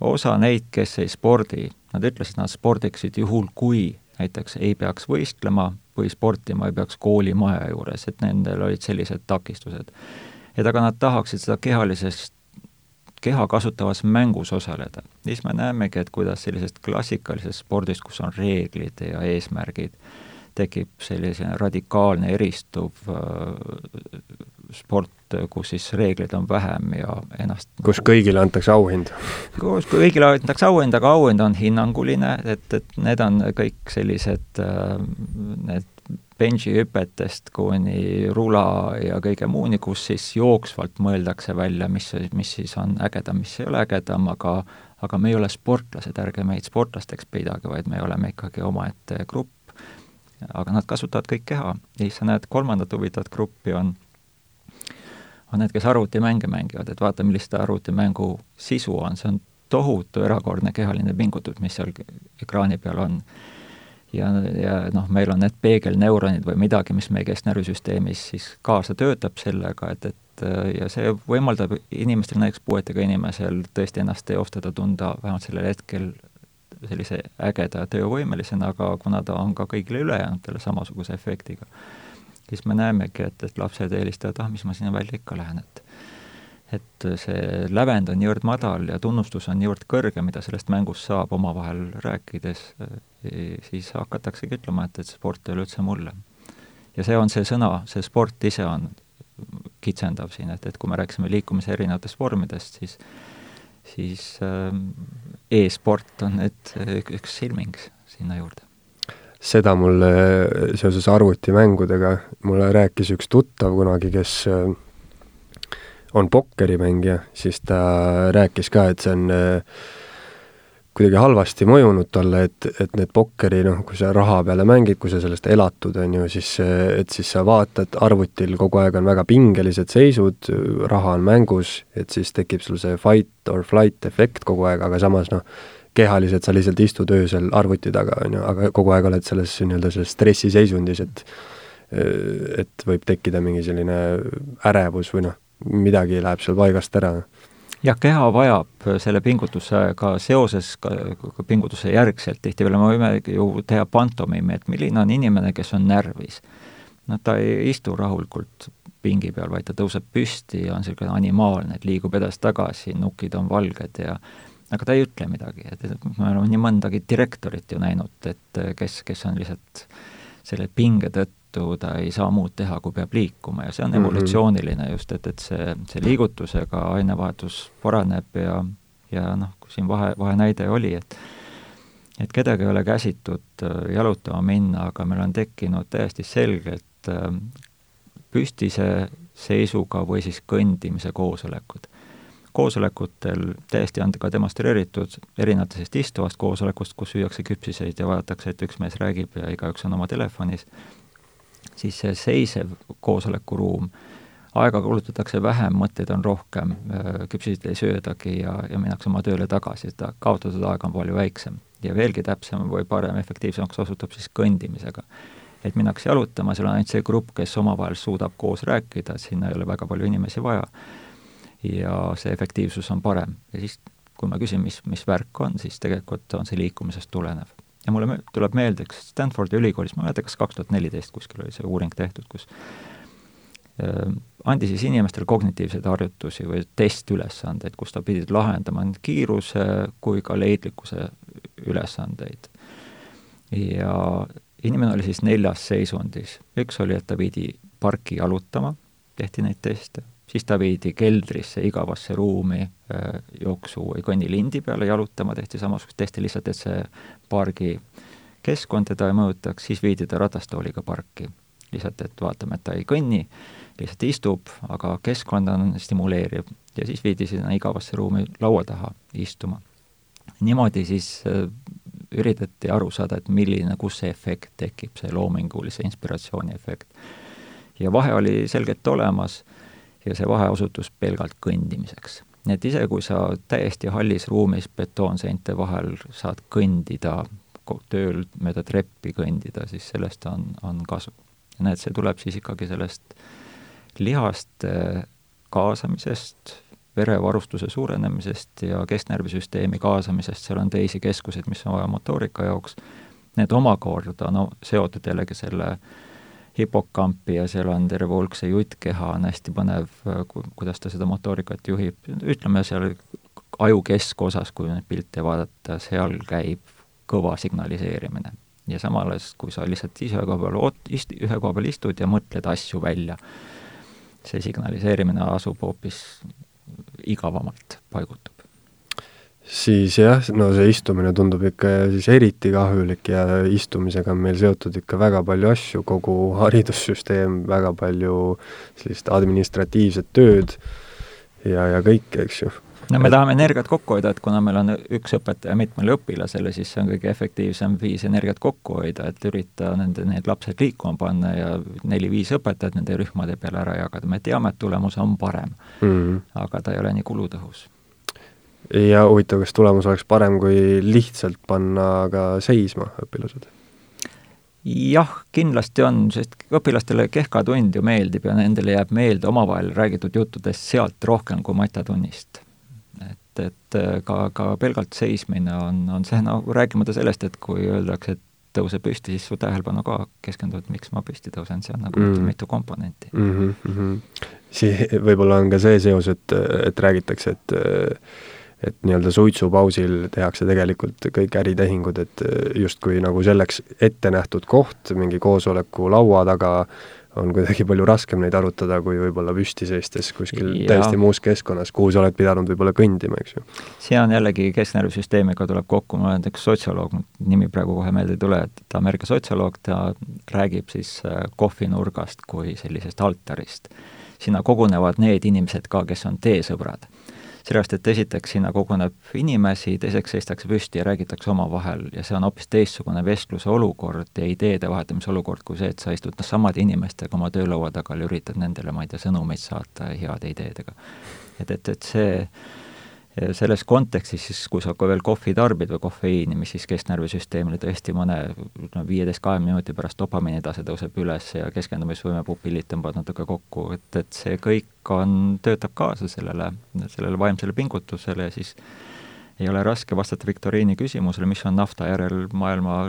osa neid, kes ei spordi, nad ütlesid, nad spordiksid juhul, kui näiteks ei peaks võistlema või sportima ei peaks koolimaja juures, et nendel olid sellised takistused et aga nad tahaksid seda kehalisest, keha kasutavas mängus osaleda. siis me näemegi, et kuidas sellisest klassikalisest spordist, kus on reeglid ja eesmärgid, tekib sellise radikaalne eristuv äh, sport, kus siis reegleid on vähem ja ennast kus kõigile antakse auhind? kus kõigile antakse auhind, aga auhind on hinnanguline, et, et need on kõik sellised äh, need benžihüpetest kuni rula ja kõige muuni, kus siis jooksvalt mõeldakse välja, mis, mis siis on ägedam, mis ei ole ägedam, aga aga me ei ole sportlased, ärge meid sportlasteks pidage, vaid me oleme ikkagi omaette grupp. aga nad kasutavad kõik keha. Ja siis sa näed, kolmandat huvitavat gruppi on on need, kes arvutimänge mängivad, et vaata, millist arvutimängu sisu on, see on tohutu erakordne kehaline pingutus, mis seal ekraani peal on ja, ja noh, meil on need peegelneuronid või midagi, mis meie kesknärvisüsteemis siis kaasa töötab sellega, et, et ja see võimaldab inimestel, näiteks puuetega inimesel tõesti ennast teostada, tunda vähemalt sellel hetkel sellise ägeda töövõimelisena, aga kuna ta on ka kõigile ülejäänutele samasuguse efektiga, siis me näemegi, et, et lapsed eelistavad, ah, mis ma sinna välja ikka lähen, et et see lävend on niivõrd madal ja tunnustus on niivõrd kõrge, mida sellest mängust saab omavahel rääkides, siis hakataksegi ütlema, et, et sport ei ole üldse mulle. ja see on see sõna, see sport ise on kitsendav siin, et, et kui me rääkisime liikumise erinevatest vormidest, siis siis äh, e-sport on nüüd üks silming sinna juurde. seda mulle seoses arvutimängudega, mulle rääkis üks tuttav kunagi, kes äh, on pokkerimängija, siis ta rääkis ka, et see on äh, kuidagi halvasti mõjunud talle, et, et need pokkeri, noh, kui sa raha peale mängid, kui sa sellest elatud, on ju, siis et siis sa vaatad, arvutil kogu aeg on väga pingelised seisud, raha on mängus, et siis tekib sul see fight or flight efekt kogu aeg, aga samas noh, kehaliselt sa lihtsalt istud öösel arvuti taga, on ju, aga kogu aeg oled selles nii-öelda selles stressiseisundis, et et võib tekkida mingi selline ärevus või noh, midagi läheb seal paigast ära. Jah, keha vajab selle pingutusega seoses, ka pingutuse järgselt, tihtipeale me võime ju teha pantomiimi, et milline on inimene, kes on närvis. no ta ei istu rahulikult pingi peal, vaid ta tõuseb püsti ja on niisugune animaalne, et liigub edasi-tagasi, nukid on valged ja aga ta ei ütle midagi, et, me oleme nii mõndagi direktorit ju näinud, et kes, kes on lihtsalt selle pinge tõttu tõttu ta ei saa muud teha, kui peab liikuma. Ja see on mm -hmm. evolutsiooniline just, et, et see, see liigutusega ainevahetus paraneb ja, ja noh, kui siin vahe, vahenäide oli, et et kedagi ei ole käsitud äh, jalutama minna, aga meil on tekkinud täiesti selgelt äh, püstise seisuga või siis kõndimise koosolekud. Koosolekutel täiesti on ka demonstreeritud erinevatest istuvast koosolekust, kus süüakse küpsiseid ja vaadatakse, et üks mees räägib ja igaüks on oma telefonis, siis see seisev koosolekuruum, aega kulutatakse vähem, mõtteid on rohkem, küpsiseid ei söödagi ja, ja minnakse oma tööle tagasi, seda kaotatud aeg on palju väiksem. ja veelgi täpsem või parem, efektiivsemaks osutub siis kõndimisega. et minnakse jalutama, seal on ainult see grupp, kes omavahel suudab koos rääkida, sinna ei ole väga palju inimesi vaja, ja see efektiivsus on parem. ja siis kui ma küsin, mis, mis värk on, siis tegelikult on see liikumisest tulenev. Ja mulle tuleb meelde, kas Stanfordi ülikoolis, ma ei mäleta, kas kaks tuhat neliteist kuskil oli see uuring tehtud, kus andi siis inimestele kognitiivseid harjutusi või testülesandeid, kus ta pidid lahendama nii kiiruse kui ka leidlikkuse ülesandeid. ja inimene oli siis neljas seisundis, üks oli, et ta pidi parki jalutama, tehti neid teste, siis ta viidi keldrisse igavasse ruumi äh, jooksu või kõnnilindi peale jalutama, tehti samasugust testi lihtsalt, et see pargi keskkond teda ei mõjutaks, siis viidi ta ratastooliga parki. lihtsalt, et vaatame, et ta ei kõnni, lihtsalt istub, aga keskkond on stimuleeriv ja siis viidi sinna igavasse ruumi laua taha istuma. niimoodi siis äh, üritati aru saada, et milline, kus see efekt tekib, see loomingulise inspiratsiooni efekt. ja vahe oli selgelt olemas ja see vahe osutus pelgalt kõndimiseks. nii et ise, kui sa täiesti hallis ruumis betoonseinte vahel saad kõndida, tööl mööda treppi kõndida, siis sellest on, on kasu. näed, see tuleb siis ikkagi sellest lihaste kaasamisest, verevarustuse suurenemisest ja kesknärvisüsteemi kaasamisest, seal on teisi keskuseid, mis on vaja motoorika jaoks, need omakorda no seotud jällegi selle hipokampi ja seal on terve hulk see juttkeha, on hästi põnev, kuidas ta seda motoorikat juhib, ütleme seal aju keskosas, kui neid pilte vaadata, seal käib kõva signaliseerimine. ja samal ajal, kui sa lihtsalt ise koha peal ot-, ist-, ühe koha peal istud ja mõtled asju välja, see signaliseerimine asub hoopis igavamalt paigutub. Siis jah, no see istumine tundub ikka siis eriti kahjulik ja istumisega on meil seotud ikka väga palju asju, kogu haridussüsteem, väga palju sellist administratiivset tööd ja, ja kõike, eks ju no me tahame energiat kokku hoida, et kuna meil on üks õpetaja mitmele õpilasele, siis see on kõige efektiivsem viis energiat kokku hoida, et ürita nende, need lapsed liikuma panna ja neli-viis õpetajat nende rühmade peale ära jagada, me teame, et tulemus on parem mm. -hmm. aga ta ei ole nii kulutõhus. Ja huvitav, kas tulemus oleks parem, kui lihtsalt panna ka seisma õpilased? jah, kindlasti on, sest õpilastele kehka tund ju meeldib ja nendele jääb meelde omavahel räägitud juttudest sealt rohkem kui matjatunnist et, et äh, ka, ka pelgalt seismine on, on see, no rääkimata sellest, et kui öeldakse, et tõuse püsti, siis su tähelepanu ka keskendub, miks ma püsti tõusen, see on nagu mm. mitu komponenti mm. -hmm. Sii-, võib-olla on ka see seos, et, et räägitakse, et et nii-öelda suitsupausil tehakse tegelikult kõik äritehingud, et justkui nagu selleks ette nähtud koht mingi koosoleku laua taga on kuidagi palju raskem neid arutada, kui võib-olla püsti seistes kuskil ja. täiesti muus keskkonnas, kuhu sa oled pidanud võib-olla kõndima, eks ju. see on jällegi kesknärvisüsteemiga tuleb kokku, mul on üks sotsioloog, nimi praegu kohe meelde ei tule, et ta Ameerika sotsioloog, ta räägib siis äh, kohvinurgast kui sellisest altarist. sinna kogunevad need inimesed ka, kes on teesõbrad sellepärast, et esiteks sinna koguneb inimesi, teiseks seistakse püsti ja räägitakse omavahel ja see on hoopis teistsugune vestluse olukord ja ideede vahetamise olukord kui see, et sa istud noh, samade inimestega oma töölaua taga ja üritad nendele, ma ei tea, sõnumeid saata heade ideedega. et, et, et see selles kontekstis siis, kui sa ka veel kohvi tarbid või kofeiini, mis siis kesknärvisüsteemile tõesti mõne no viieteist, kahekümne minuti pärast dopamiini tase tõuseb üles ja keskendumisvõime pupillid tõmbavad natuke kokku, et, et see kõik on, töötab kaasa sellele, sellele vaimsele pingutusele ja siis ei ole raske vastata viktoriini küsimusele, mis on nafta järel maailma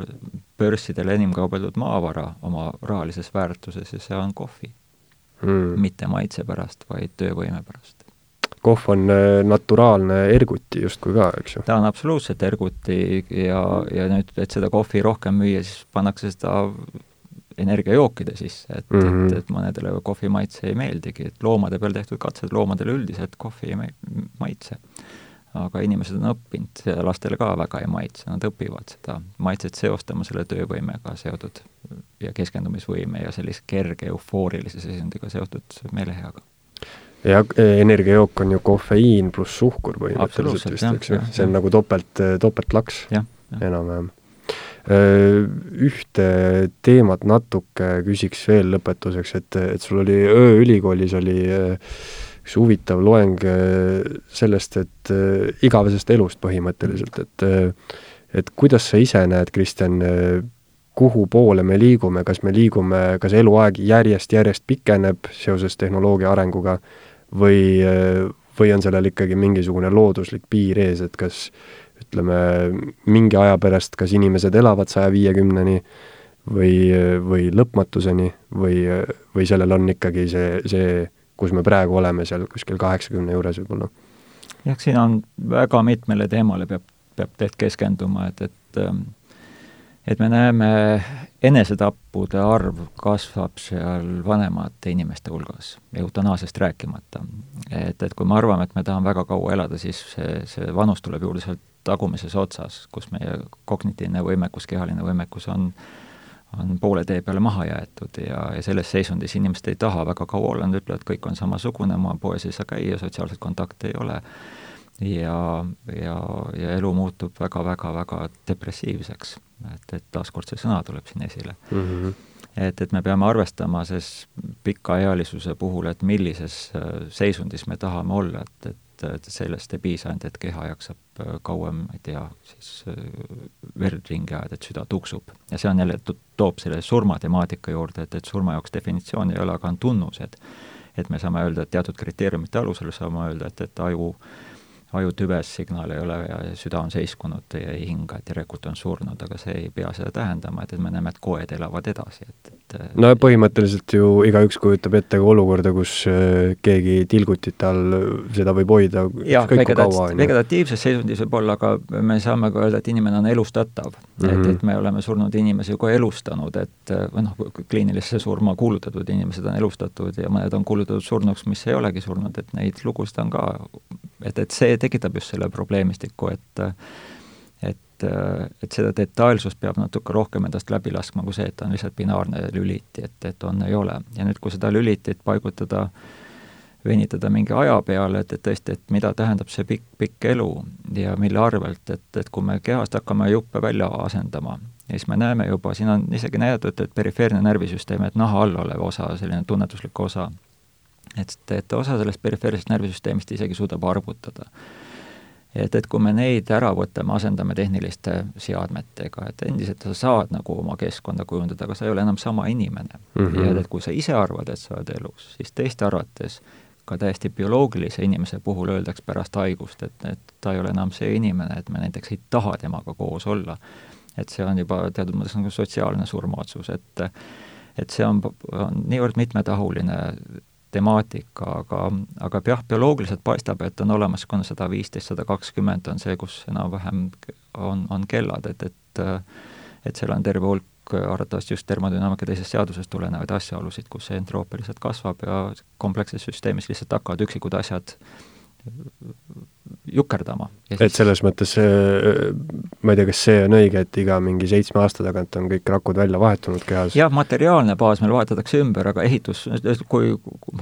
börssidel enim kaubeldud maavara oma rahalises väärtuses ja see on kohvi. Mm.. mitte maitse pärast, vaid töövõime pärast kohv on äh, naturaalne erguti justkui ka, eks ju? ta on absoluutselt erguti ja, ja nüüd, et seda kohvi rohkem müüa, siis pannakse seda energiajookide sisse, et mm, -hmm. et, mhm. et mõnedele kohvi maitse ei meeldigi, et loomade peal tehtud katsed loomadele üldiselt kohvi ei maitse. aga inimesed on õppinud lastele ka väga ei maitse, nad õpivad seda maitset seostama selle töövõimega seotud ja keskendumisvõime ja sellise kerge eufoorilise seisundiga seotud meeleheaga ja e, energiajook on ju kofeiin pluss suhkur põhimõtteliselt vist, eks ju, see on nagu topelt, topeltlaks enam-vähem. Ühte teemat natuke küsiks veel lõpetuseks, et, et sul oli ööülikoolis oli üks huvitav loeng sellest, et igavesest elust põhimõtteliselt, et et kuidas sa ise näed, Kristjan, kuhu poole me liigume, kas me liigume, kas eluaeg järjest-järjest pikeneb seoses tehnoloogia arenguga või, või on sellel ikkagi mingisugune looduslik piir ees, et kas ütleme, mingi aja pärast kas inimesed elavad saja viiekümneni või, või lõpmatuseni või, või sellel on ikkagi see, see, kus me praegu oleme, seal kuskil kaheksakümne juures võib-olla? jah, siin on väga mitmele teemale peab, peab tegelikult keskenduma, et, et ähm, et me näeme, enesetappude arv kasvab seal vanemate inimeste hulgas, eutanaasiast rääkimata. et, et kui me arvame, et me tahame väga kaua elada, siis see, see vanus tuleb juurde sealt tagumises otsas, kus meie kognitiivne võimekus, kehaline võimekus on on poole tee peale maha jäetud ja, ja selles seisundis inimesed ei taha väga kaua olla, nad ütlevad, kõik on samasugune, ma poes ei saa käia, sotsiaalset kontakti ei ole ja, ja, ja elu muutub väga-väga-väga depressiivseks. Et, et taaskord see sõna tuleb siin esile mm. -hmm. et, et me peame arvestama siis pikaealisuse puhul, et millises äh, seisundis me tahame olla, et, et et sellest ei piisa ainult, et keha jaksab äh, kauem, ma ei tea, siis äh, verd ringi ajada, et süda tuksub. ja see on jälle, toob selle surmatemaatika juurde, et, et surma jaoks definitsiooni ei ole, aga on tunnused. et me saame öelda, et teatud kriteeriumite alusel saame öelda, et, et aju äh, ajutüves signaal ei ole ja süda on seiskunud ja ei hinga, et järelikult on surnud, aga see ei pea seda tähendama, et, et me näeme, et koed elavad edasi, et, et no põhimõtteliselt ju igaüks kujutab ette ka olukorda, kus äh, keegi tilgutite all seda võib hoida jah, vegetatiivses seisundis võib olla, aga me saame ka öelda, et inimene on elustatav mm. -hmm. et, mhm. et me oleme surnud inimesi ka elustanud, et või noh, kliinilisse surma kuulutatud inimesed on elustatud ja mõned on kuulutatud surnuks, mis ei olegi surnud, et neid lugusid on ka et, et see tekitab just selle probleemistiku, et et, et seda detailsust peab natuke rohkem endast läbi laskma kui see, et on lihtsalt binaarne lüliti, et, et on, ei ole. ja nüüd, kui seda lülitit paigutada, venitada mingi aja peale, et, et tõesti, et mida tähendab see pikk, pikk elu ja mille arvelt, et, et kui me kehast hakkame juppe välja asendama, siis me näeme juba, siin on isegi näidatud, et perifeerne närvisüsteem, et naha all olev osa, selline tunnetuslik osa, et, et osa sellest perifeersest närvisüsteemist isegi suudab arvutada. et, et kui me neid ära võtame, asendame tehniliste seadmetega, et endiselt sa saad nagu oma keskkonda kujundada, aga sa ei ole enam sama inimene mm. -hmm. ja et kui sa ise arvad, et sa oled elus, siis teiste arvates ka täiesti bioloogilise inimese puhul öeldakse pärast haigust, et, et ta ei ole enam see inimene, et me näiteks ei taha temaga koos olla. et see on juba teatud mõttes nagu sotsiaalne surmaotsus, et et see on, on niivõrd mitmetahuline temaatika, aga, aga jah, bioloogiliselt paistab, et on olemas niisugune sada viisteist, sada kakskümmend on see, kus enam-vähem on, on kellad, et, et et seal on terve hulk arvatavasti just termodünaamika teisest seadusest tulenevaid asjaolusid, kus see entroopia lihtsalt kasvab ja komplekses süsteemis lihtsalt hakkavad üksikud asjad jukerdama. et selles mõttes, ma ei tea, kas see on õige, et iga mingi seitsme aasta tagant on kõik rakud välja vahetunud kehas? jah, materiaalne baas meil vahetatakse ümber, aga ehitus, kui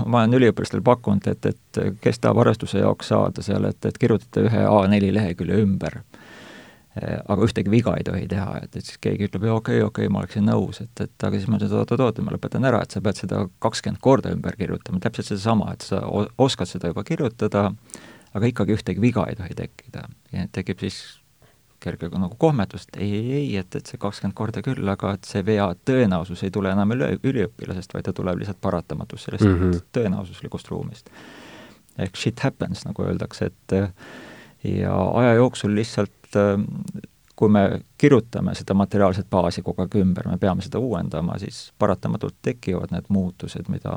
ma olen üliõpilastele pakkunud, et, et kes tahab arvestuse jaoks saada seal, et, et kirjutate ühe A4 lehekülje ümber aga ühtegi viga ei tohi teha, et, et siis keegi ütleb, okei okay,, okei okay,, ma oleksin nõus, et, et aga siis ma ütlen, oot-oot-oot, ma lõpetan ära, et sa pead seda kakskümmend korda ümber kirjutama, täpselt sedasama, et sa oskad seda juba kirjutada, aga ikkagi ühtegi viga ei tohi tekkida. ja tekib siis kerge nagu kohmetus, et ei, ei, ei, et, et see kakskümmend korda küll, aga et see vea tõenäosus ei tule enam üle, üliõpilasest, vaid ta tuleb lihtsalt paratamatust sellest mm -hmm. tõenäosuslikust ruumist. ehk shit happens, nagu öeldakse, et ja aja jooksul lihtsalt kui me kirjutame seda materiaalset baasi kogu aeg ümber, me peame seda uuendama, siis paratamatult tekivad need muutused, mida,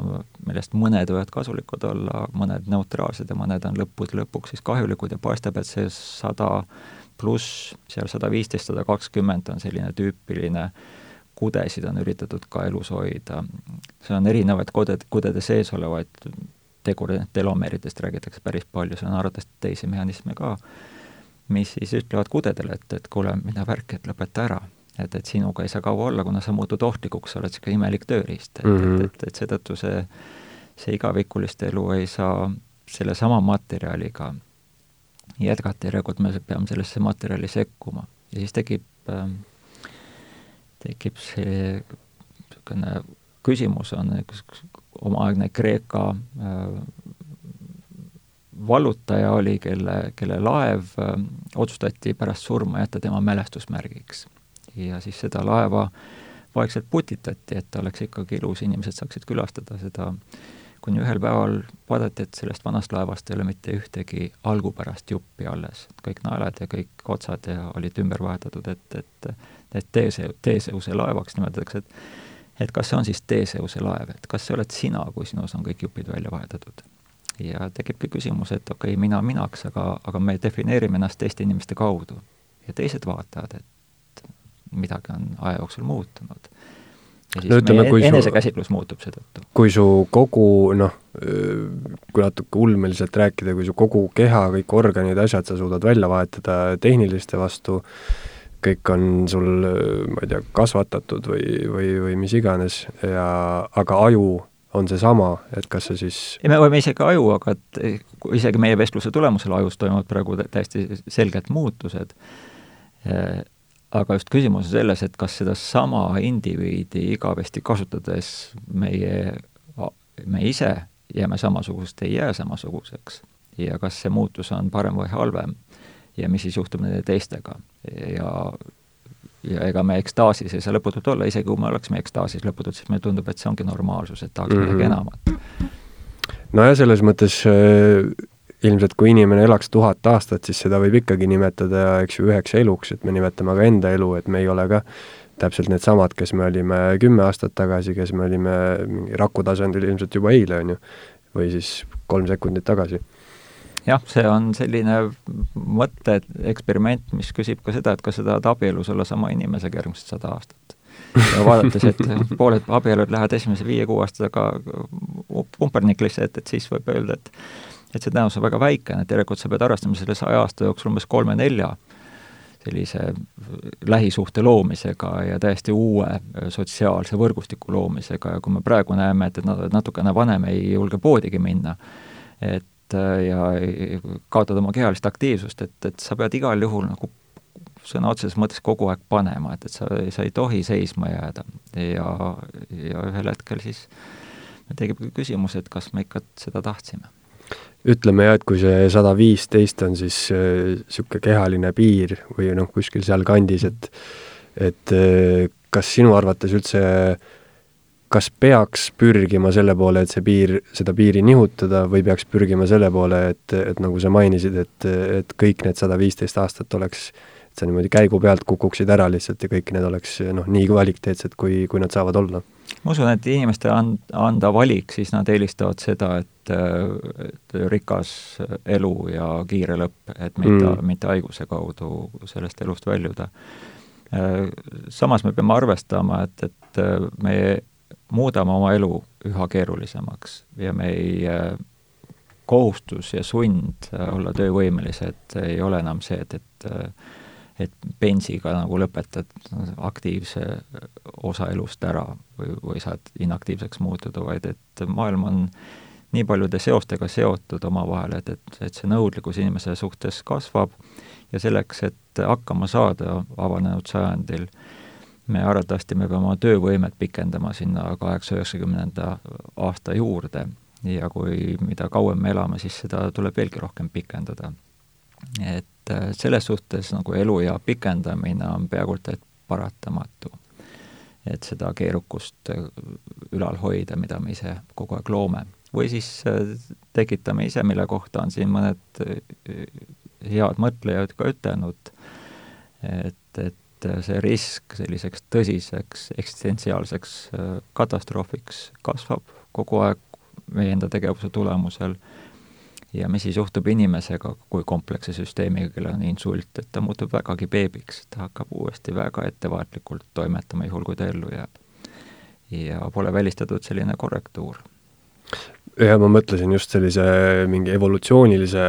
millest mõned võivad kasulikud olla, mõned neutraalsed ja mõned on lõppude lõpuks siis kahjulikud ja paistab, et see sada pluss, seal sada viisteist, sada kakskümmend on selline tüüpiline kudesid on üritatud ka elus hoida. see on erinevaid kuded, kudede sees olevaid tegureid, telomeeridest räägitakse päris palju, seal on arvatavasti teisi mehhanisme ka mis siis ütlevad kudedele, et, et kuule, mida värk, et lõpeta ära. et, et sinuga ei saa kaua olla, kuna sa muutud ohtlikuks, sa oled niisugune imelik tööriist, et mm, -hmm. et, et, et seetõttu see, see igavikuliste elu ei saa sellesama materjaliga jätkata, järelikult me peame sellesse materjali sekkuma. ja siis tekib äh,, tekib see niisugune küsimus on omaaegne Kreeka äh, vallutaja oli, kelle, kelle laev äh, otsustati pärast surma jätta tema mälestusmärgiks. ja siis seda laeva vaikselt putitati, et ta oleks ikkagi ilus, inimesed saaksid külastada seda, kuni ühel päeval vaadati, et sellest vanast laevast ei ole mitte ühtegi algupärast juppi alles. kõik naelad ja kõik otsad ja olid ümber vahetatud, et, et et Teese, Teeseuse laevaks nimetatakse, et et kas see on siis Teeseuse laev, et kas see oled sina, kui sinus on kõik jupid välja vahetatud. Ja tekibki küsimus, et okei okay,, mina minaks, aga, aga me defineerime ennast teiste inimeste kaudu. ja teised vaatavad, et midagi on aja jooksul muutunud ja siis no, ütleme, meie enesekäsitlus muutub seetõttu. kui su kogu noh, kui natuke ulmeliselt rääkida, kui su kogu keha, kõik organid, asjad sa suudad välja vahetada tehniliste vastu, kõik on sul, ma ei tea, kasvatatud või, või, või mis iganes ja aga aju on seesama, et kas see siis me võime isegi aju, aga et isegi meie vestluse tulemusel ajus toimuvad praegu täiesti selged muutused. Aga just küsimus on selles, et kas sedasama indiviidi igavesti kasutades meie, me ise jääme samasugused, ei jää samasuguseks. Ja kas see muutus on parem või halvem ja mis siis juhtub nende teistega? Ja ja ega me ekstaasis ei saa lõputult olla, isegi kui me oleksime ekstaasis lõputult, siis meile tundub, et see ongi normaalsus, et tahaks mm -hmm. midagi enamat. nojah, selles mõttes äh ilmselt kui inimene elaks tuhat aastat, siis seda võib ikkagi nimetada, eks ju, üheks eluks, et me nimetame ka enda elu, et me ei ole ka täpselt needsamad, kes me olime kümme aastat tagasi, kes me olime raku tasandil ilmselt juba eile, on ju, või siis kolm sekundit tagasi. Jah, see on selline mõtteeksperiment, mis küsib ka seda, et kas sa tahad abielus olla sama inimesega järgmised sada aastat. Ja vaadates, et pooled abielud lähevad esimese viie-kuue aastaga pumperniklisse, et, et siis võib öelda, et et see tõenäosus on väga väikene, et järelikult sa pead arvestama selle saja aasta jooksul umbes kolme-nelja sellise lähisuhte loomisega ja täiesti uue sotsiaalse võrgustiku loomisega. Ja kui me praegu näeme, et, et natukene vanem ei julge poodigi minna, et ja kaotada oma kehalist aktiivsust, et, et sa pead igal juhul nagu sõna otseses mõttes kogu aeg panema, et, et sa, sa ei tohi seisma jääda. Ja, ja ühel hetkel siis tekib küsimus, et kas me ikka seda tahtsime. Ütleme jah, et kui see sada viisteist on siis niisugune äh, kehaline piir või noh, kuskil sealkandis, et et äh, kas sinu arvates üldse, kas peaks pürgima selle poole, et see piir, seda piiri nihutada või peaks pürgima selle poole, et, et nagu sa mainisid, et, et kõik need sada viisteist aastat oleks, et sa niimoodi käigu pealt kukuksid ära lihtsalt ja kõik need oleks noh, nii kvaliteetsed, kui, kui nad saavad olla? ma usun, et inimestele and-, anda valik, siis nad eelistavad seda, et, et rikas elu ja kiire lõpp, et mitte mm., mitte haiguse kaudu sellest elust väljuda. Samas me peame arvestama, et, et me muudame oma elu üha keerulisemaks ja meie kohustus ja sund olla töövõimelised ei ole enam see, et, et et pensiga nagu lõpetad aktiivse osa elust ära või, või saad inaktiivseks muutuda, vaid et maailm on nii paljude seostega seotud omavahel, et, et, et see nõudlikkus inimese suhtes kasvab ja selleks, et hakkama saada avanenud sajandil, me arvatavasti, me peame oma töövõimet pikendama sinna kaheksa-üheksakümnenda aasta juurde ja kui, mida kauem me elame, siis seda tuleb veelgi rohkem pikendada. et et äh, selles suhtes nagu eluea pikendamine on peaaegu et paratamatu. et seda keerukust äh, ülal hoida, mida me ise kogu aeg loome. või siis äh, tekitame ise, mille kohta on siin mõned head mõtlejad ka ütelnud, et, et see risk selliseks tõsiseks eksistentsiaalseks katastroofiks kasvab kogu aeg meie enda tegevuse tulemusel ja mis siis juhtub inimesega kui kompleksse süsteemiga, kellel on insult, et ta muutub vägagi beebiks, ta hakkab uuesti väga ettevaatlikult toimetama, juhul kui ta ellu jääb. ja pole välistatud selline korrektuur. ja ma mõtlesin just sellise mingi evolutsioonilise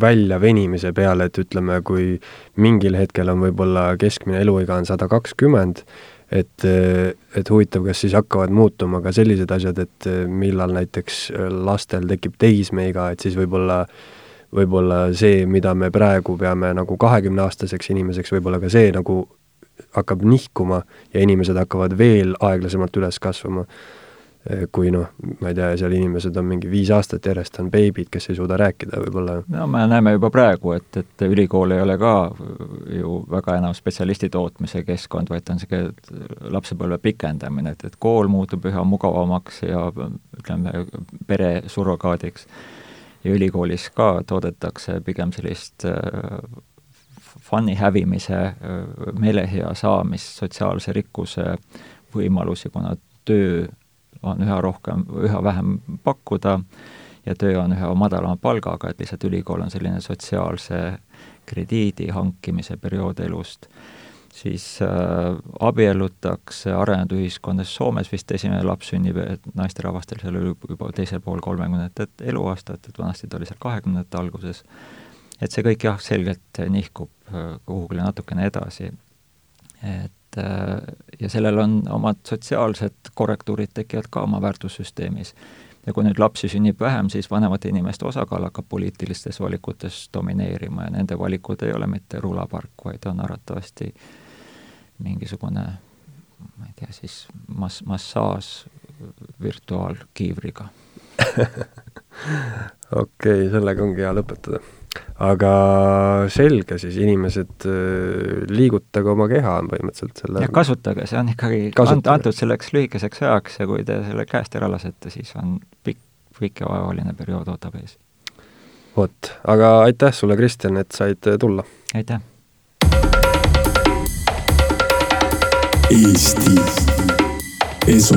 väljavenimise peale, et ütleme, kui mingil hetkel on võib-olla keskmine eluiga on sada kakskümmend, et, et huvitav, kas siis hakkavad muutuma ka sellised asjad, et millal näiteks lastel tekib teismeiga, et siis võib-olla võib-olla see, mida me praegu peame nagu kahekümneaastaseks inimeseks, võib-olla ka see nagu hakkab nihkuma ja inimesed hakkavad veel aeglasemalt üles kasvama. Kui noh, ma ei tea, seal inimesed on mingi viis aastat järjest on beebid, kes ei suuda rääkida võib-olla. no me näeme juba praegu, et, et ülikool ei ole ka ju väga enam spetsialisti tootmise keskkond, vaid ta on niisugune lapsepõlve pikendamine, et, et kool muutub üha mugavamaks ja ütleme, pere surrogaadiks. ja ülikoolis ka toodetakse pigem sellist äh, fun'i hävimise, äh, meelehea saamist, sotsiaalse rikkuse võimalusi, kuna töö on üha rohkem, üha vähem pakkuda ja töö on üha madalama palgaga, et lihtsalt ülikool on selline sotsiaalse krediidi hankimise periood elust, siis äh, abiellutakse arenenud ühiskondades, Soomes vist esimene laps sünnib naisterahvastel seal juba teisel pool kolmekümnendat eluaastat, et vanasti ta oli seal kahekümnendate alguses, et see kõik jah, selgelt nihkub äh, kuhugile natukene edasi. et Äh, ja sellel on omad sotsiaalsed korrektuurid tekivad ka oma väärtussüsteemis. ja kui nüüd lapsi sünnib vähem, siis vanemate inimeste osakaal hakkab poliitilistes valikutes domineerima ja nende valikud ei ole mitte rulapark, vaid on arvatavasti mingisugune ma ei tea, siis mass-, massaaž virtuaalkiivriga okei okay,, sellega ongi hea lõpetada aga selge siis, inimesed, äh, liigutage oma keha põhimõtteliselt selle ja kasutage, see on ikkagi kasutage. antud selleks lühikeseks ajaks ja kui te selle käest ära lasete, siis on pikk, pikk ja vaevaline periood ootab ees. vot, aga aitäh sulle, Kristjan, et said tulla! aitäh! Eesti Esu